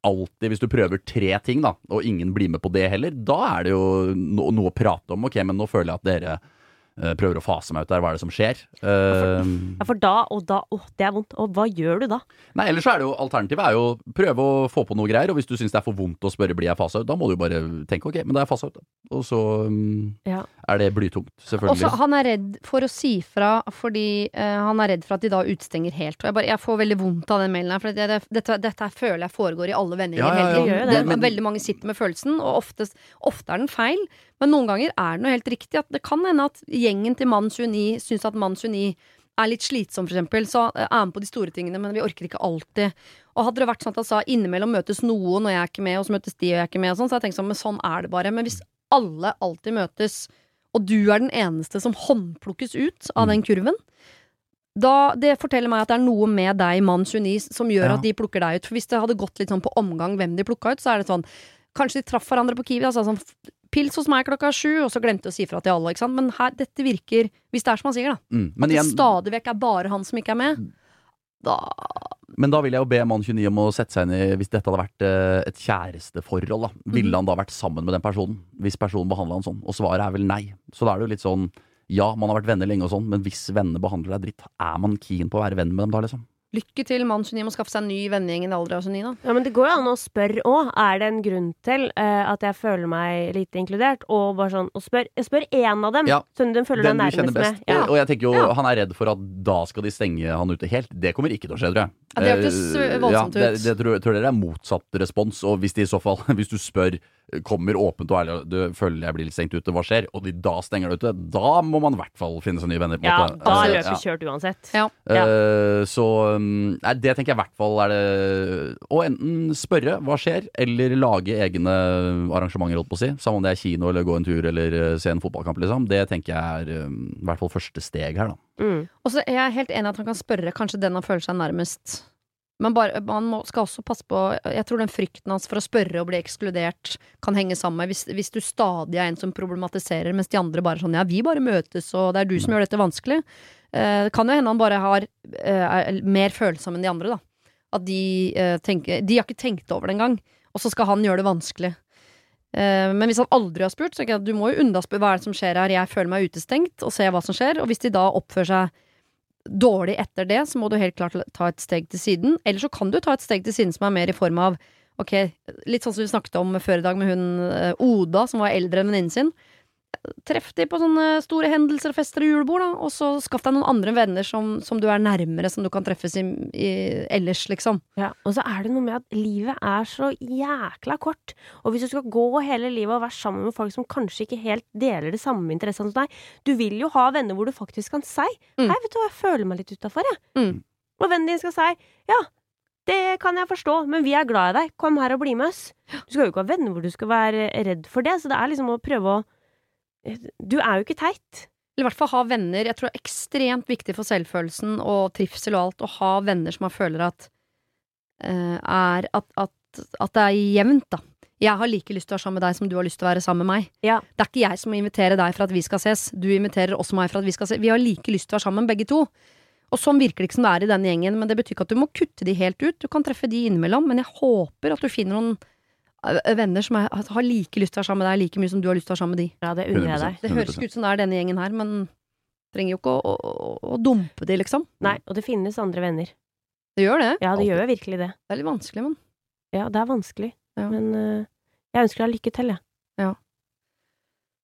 alltid, hvis du prøver tre ting, da, og ingen blir med på det heller, da er det jo no, noe å prate om. Ok, men nå føler jeg at dere prøver å fase meg ut der. Hva er det som skjer? Eh,
Ja, for da og da Å, det er vondt. Og hva gjør du da?
nei, ellers så er det jo alternativet er jo prøve å få på noe greier, og hvis du syns det er for vondt å spørre blir jeg fasa ut, da må du jo bare tenke ok, men da er jeg fasa ut. Og så um,
Ja.
er det blytungt, selvfølgelig.
så han er redd for å si fra fordi uh, han er redd for at de da utstenger helt. Og jeg, bare, jeg får veldig vondt av den mailen her, for det, det, dette, dette her føler jeg foregår i alle vendinger
Ja, ja, ja.
det.
Men-
veldig mange sitter med følelsen, og oftest, ofte er den feil. Men noen ganger er det noe helt riktig. At det kan hende at gjengen til mann 29 syns at mann 29 er litt slitsom, for eksempel, så eh, er med på de store tingene, men vi orker ikke alltid. Og hadde det vært sånn at han sa innimellom møtes noen, og jeg er ikke med, og så møtes de, og jeg er ikke med, og sånn, så jeg tenkt sånn, men sånn er det bare. Men hvis alle alltid møtes, og du er den eneste som håndplukkes ut av den kurven, da, det forteller meg at det er noe med deg, mann 29, som gjør
Ja.
at de plukker deg ut. For hvis det hadde gått litt sånn på omgang hvem de plukka ut, så er det sånn Kanskje de traff hverandre på Kiwi. Altså, sånn, pils hos meg klokka sju, og så glemte jeg å si fra til alle. Men her, dette virker Hvis det er som han sier, da.
Mm, men
At det
igjen,
stadig vekk er bare han som ikke er med. Da
Men da vil jeg jo be mann 29 om å sette seg inn i Hvis dette hadde vært eh, et kjæresteforhold, da. Ville han da vært sammen med den personen? Hvis personen behandla han sånn? Og svaret er vel nei. Så da er det jo litt sånn Ja, man har vært venner lenge og sånn, men hvis vennene behandler deg dritt, er man keen på å være venn med dem da, liksom?
Lykke til, mann 29 må skaffe seg en ny vennegjeng i en alder av 29, da.
Ja, men det går jo an å spørre òg. Er det en grunn til uh, at jeg føler meg lite inkludert? Og bare sånn, og spør, spør én av dem,
Ja,
sånn de føler
Den
deg
du kjenner
nærmest
best.
med. Ja.
Og, og jeg tenker jo,
Ja.
han er redd for at da skal de stenge han ute helt. Det kommer ikke til å skje, tror jeg.
Ja, det hørtes
Eh,
voldsomt
ja, det, det tror, tror dere er motsatt respons, og hvis de i så fall, hvis du spør kommer åpent og ærlig og du føler jeg blir litt stengt ute, hva skjer? Og de da stenger deg ute, da må man i hvert fall finne seg nye venner. på
ja,
måte.
da
Altså,
er løpet kjørt uansett.
Ja.
Ja.
Eh, så um, nei, det tenker jeg i hvert fall er det Å enten spørre hva skjer, eller lage egne arrangementer, holdt på å si. Samme om det er kino eller gå en tur eller eh, se en fotballkamp, liksom. Det tenker jeg er um, i hvert fall første steg her, da.
Mm.
Og så er jeg helt enig at han kan spørre kanskje den han føler seg nærmest. Men bare, man må, skal også passe på Jeg tror den frykten hans for å spørre og bli ekskludert kan henge sammen med hvis, hvis du stadig er en som problematiserer, mens de andre bare sånn Ja, vi bare møtes, og det er du som gjør dette vanskelig. Eh, det kan jo hende han bare har eh, er mer følsom enn de andre, da. At de eh, tenker De har ikke tenkt over det engang, og så skal han gjøre det vanskelig. Eh, men hvis han aldri har spurt, så tenker jeg at du må jo unnaspørre hva er det som skjer her, jeg føler meg utestengt, og se hva som skjer. Og hvis de da oppfører seg dårlig etter det, så må du helt klart ta et steg til siden. Eller så kan du ta et steg til siden som er mer i form av Ok, litt sånn som vi snakket om før i dag med hun eh, Oda, som var eldre enn venninnen sin. Treff de på sånne store hendelser, fester og julebord, da, og så skaff deg noen andre venner som, som du er nærmere, som du kan treffes i, i ellers, liksom.
Ja, og så er det noe med at livet er så jækla kort. Og hvis du skal gå hele livet og være sammen med folk som kanskje ikke helt deler det samme interessene som deg Du vil jo ha venner hvor du faktisk kan si
Mm.
Hei, vet du hva, jeg føler meg litt utafor, jeg.
Mm.
Og vennen din skal si Ja, det kan jeg forstå, men vi er glad i deg. Kom her og bli med oss. Du skal jo ikke ha venner hvor du skal være redd for det, så det er liksom å prøve å Du er jo ikke teit.
Eller i hvert fall ha venner. Jeg tror det er ekstremt viktig for selvfølelsen og trivsel og alt å ha venner som man føler at uh, er at, at, at det er jevnt, da. Jeg har like lyst til å være sammen med deg som du har lyst til å være sammen med meg.
Ja.
Det er ikke jeg som må invitere deg for at vi skal ses. Du inviterer også meg for at vi skal ses. Vi har like lyst til å være sammen, begge to. Og sånn virker det ikke som det er i denne gjengen, men det betyr ikke at du må kutte de helt ut. Du kan treffe de innimellom, men jeg håper at du finner noen venner som er, har like lyst til å være sammen med deg like mye som du har lyst til å være sammen med de.
Ja, det unner jeg deg.
Det høres ikke ut som det er denne gjengen her, men trenger jo ikke å, å, å, dumpe de, liksom.
Nei, og det finnes andre venner.
Det gjør det.
Ja, det
Alltid.
gjør virkelig det.
Det er litt vanskelig, men
Ja, det er vanskelig,
Ja.
men uh, jeg ønsker deg lykke til, jeg.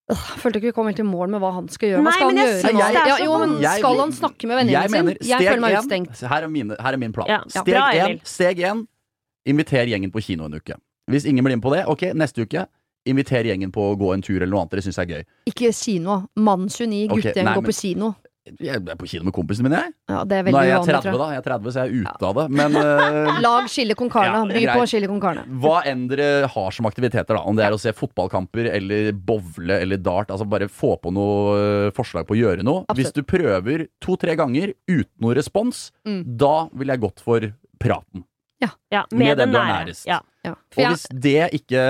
Jeg følte ikke vi kom helt i mål med hva han skal gjøre. Hva skal han gjøre
Jeg,
Ja, jo, men
Jeg-
skal han snakke med venninnen sin?
mener,
Jeg føler meg utstengt.
Her er min, her er min plan.
Ja.
Steg én, steg én, inviter gjengen på kino en uke. Hvis ingen blir med på det, ok, neste uke, inviter gjengen på å gå en tur eller noe annet dere syns er gøy.
Ikke kino. Mann 29,
Ok,
guttegjeng går på kino.
Jeg er på kino med kompisene mine, jeg.
Ja, det er
Nå
veldig
er jeg 30, da. Jeg er 30, så jeg er ute av det. Men uh...
Lag chili con carne.
Ja,
By
greit.
på chili con carne.
hva enn dere har som aktiviteter, da. Om det er å se fotballkamper eller bowle eller dart. Altså Bare få på noe eh, forslag på å gjøre noe.
Absolutt.
Hvis du prøver to-tre ganger uten noe respons,
Mm.
da vil jeg gått for praten.
Ja,
Med
med,
den
den
du er nærest.
Ja.
Ja.
Og hvis det ikke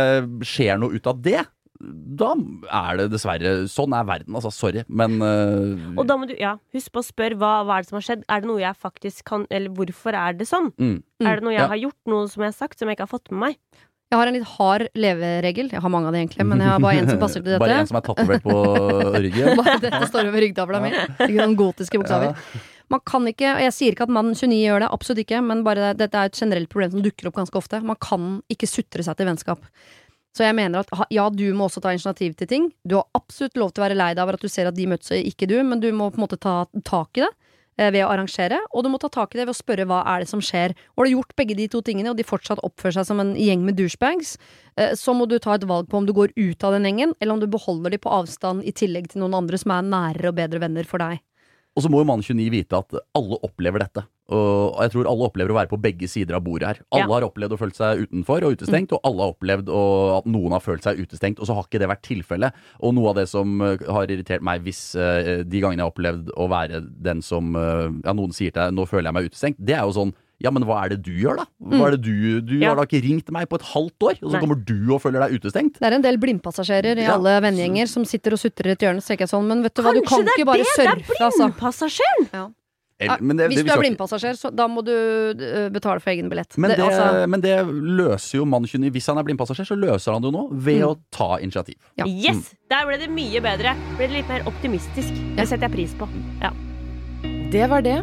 skjer noe ut av det, da er det dessverre Sånn er verden, altså. Sorry. Men uh,
Og da må du ja, husk på å spørre hva, hva er det som har skjedd. Er det noe jeg faktisk kan Eller hvorfor er det sånn?
mm.
Mm.
Er det noe jeg
Ja.
har gjort, noe som jeg har sagt, som jeg ikke har fått med meg?
jeg har en litt hard leveregel. Jeg har mange av de egentlig, men jeg har bare en som passer til dette.
Bare en som er tatovert på ryggen.
Bare dette står over ryggtavla mi. Ikke sånn gotiske bokstaver. Man kan ikke, og jeg sier ikke at mann 29 gjør det, absolutt ikke, men bare dette er et generelt problem som dukker opp ganske ofte. Man kan ikke sutre seg til vennskap. Så jeg mener at ja, du må også ta initiativ til ting. Du har absolutt lov til å være lei deg over at du ser at de møtes og ikke du, men du må på en måte ta tak i det eh, ved å arrangere, og du må ta tak i det ved å spørre hva er det som skjer. Og har du gjort begge de to tingene, og de fortsatt oppfører seg som en gjeng med douchebags, eh, så må du ta et valg på om du går ut av den gjengen, eller om du beholder de på avstand i tillegg til noen andre som er nærere og bedre venner for deg.
Og så må jo mann 29 vite at alle opplever dette. Og jeg tror alle opplever å være på begge sider av bordet her. Alle
Ja.
har opplevd å føle seg utenfor og utestengt, og alle har opplevd å, at noen har følt seg utestengt, og så har ikke det vært tilfellet. Og noe av det som eh, har irritert meg hvis eh, de gangene jeg har opplevd å være den som eh, Ja, noen sier til deg 'nå føler jeg meg utestengt', det er jo sånn ja, men hva er det du gjør, da? Hva er det du, du
Ja.
har da ikke ringt meg på et halvt år, og så
Nei.
kommer du og føler deg utestengt?
Det er en del blindpassasjerer i
Ja.
alle vennegjenger som sitter og sutrer i et hjørne. Så tenker jeg sånn, men vet du hva, du kan
det
ikke bare
det? Det er
blindpassasjeren! altså. Ja.
Eller- men det-
Hvis du er blindpassasjer, så da må du øh, betale for egen billett.
Men det,
altså,
men det løser jo mann 29 Hvis han er blindpassasjer, så løser han det jo nå ved å ta initiativ.
Ja.
Yes! Der ble det mye bedre. Ble det litt mer optimistisk. Det setter jeg pris på. Ja.
Det var det.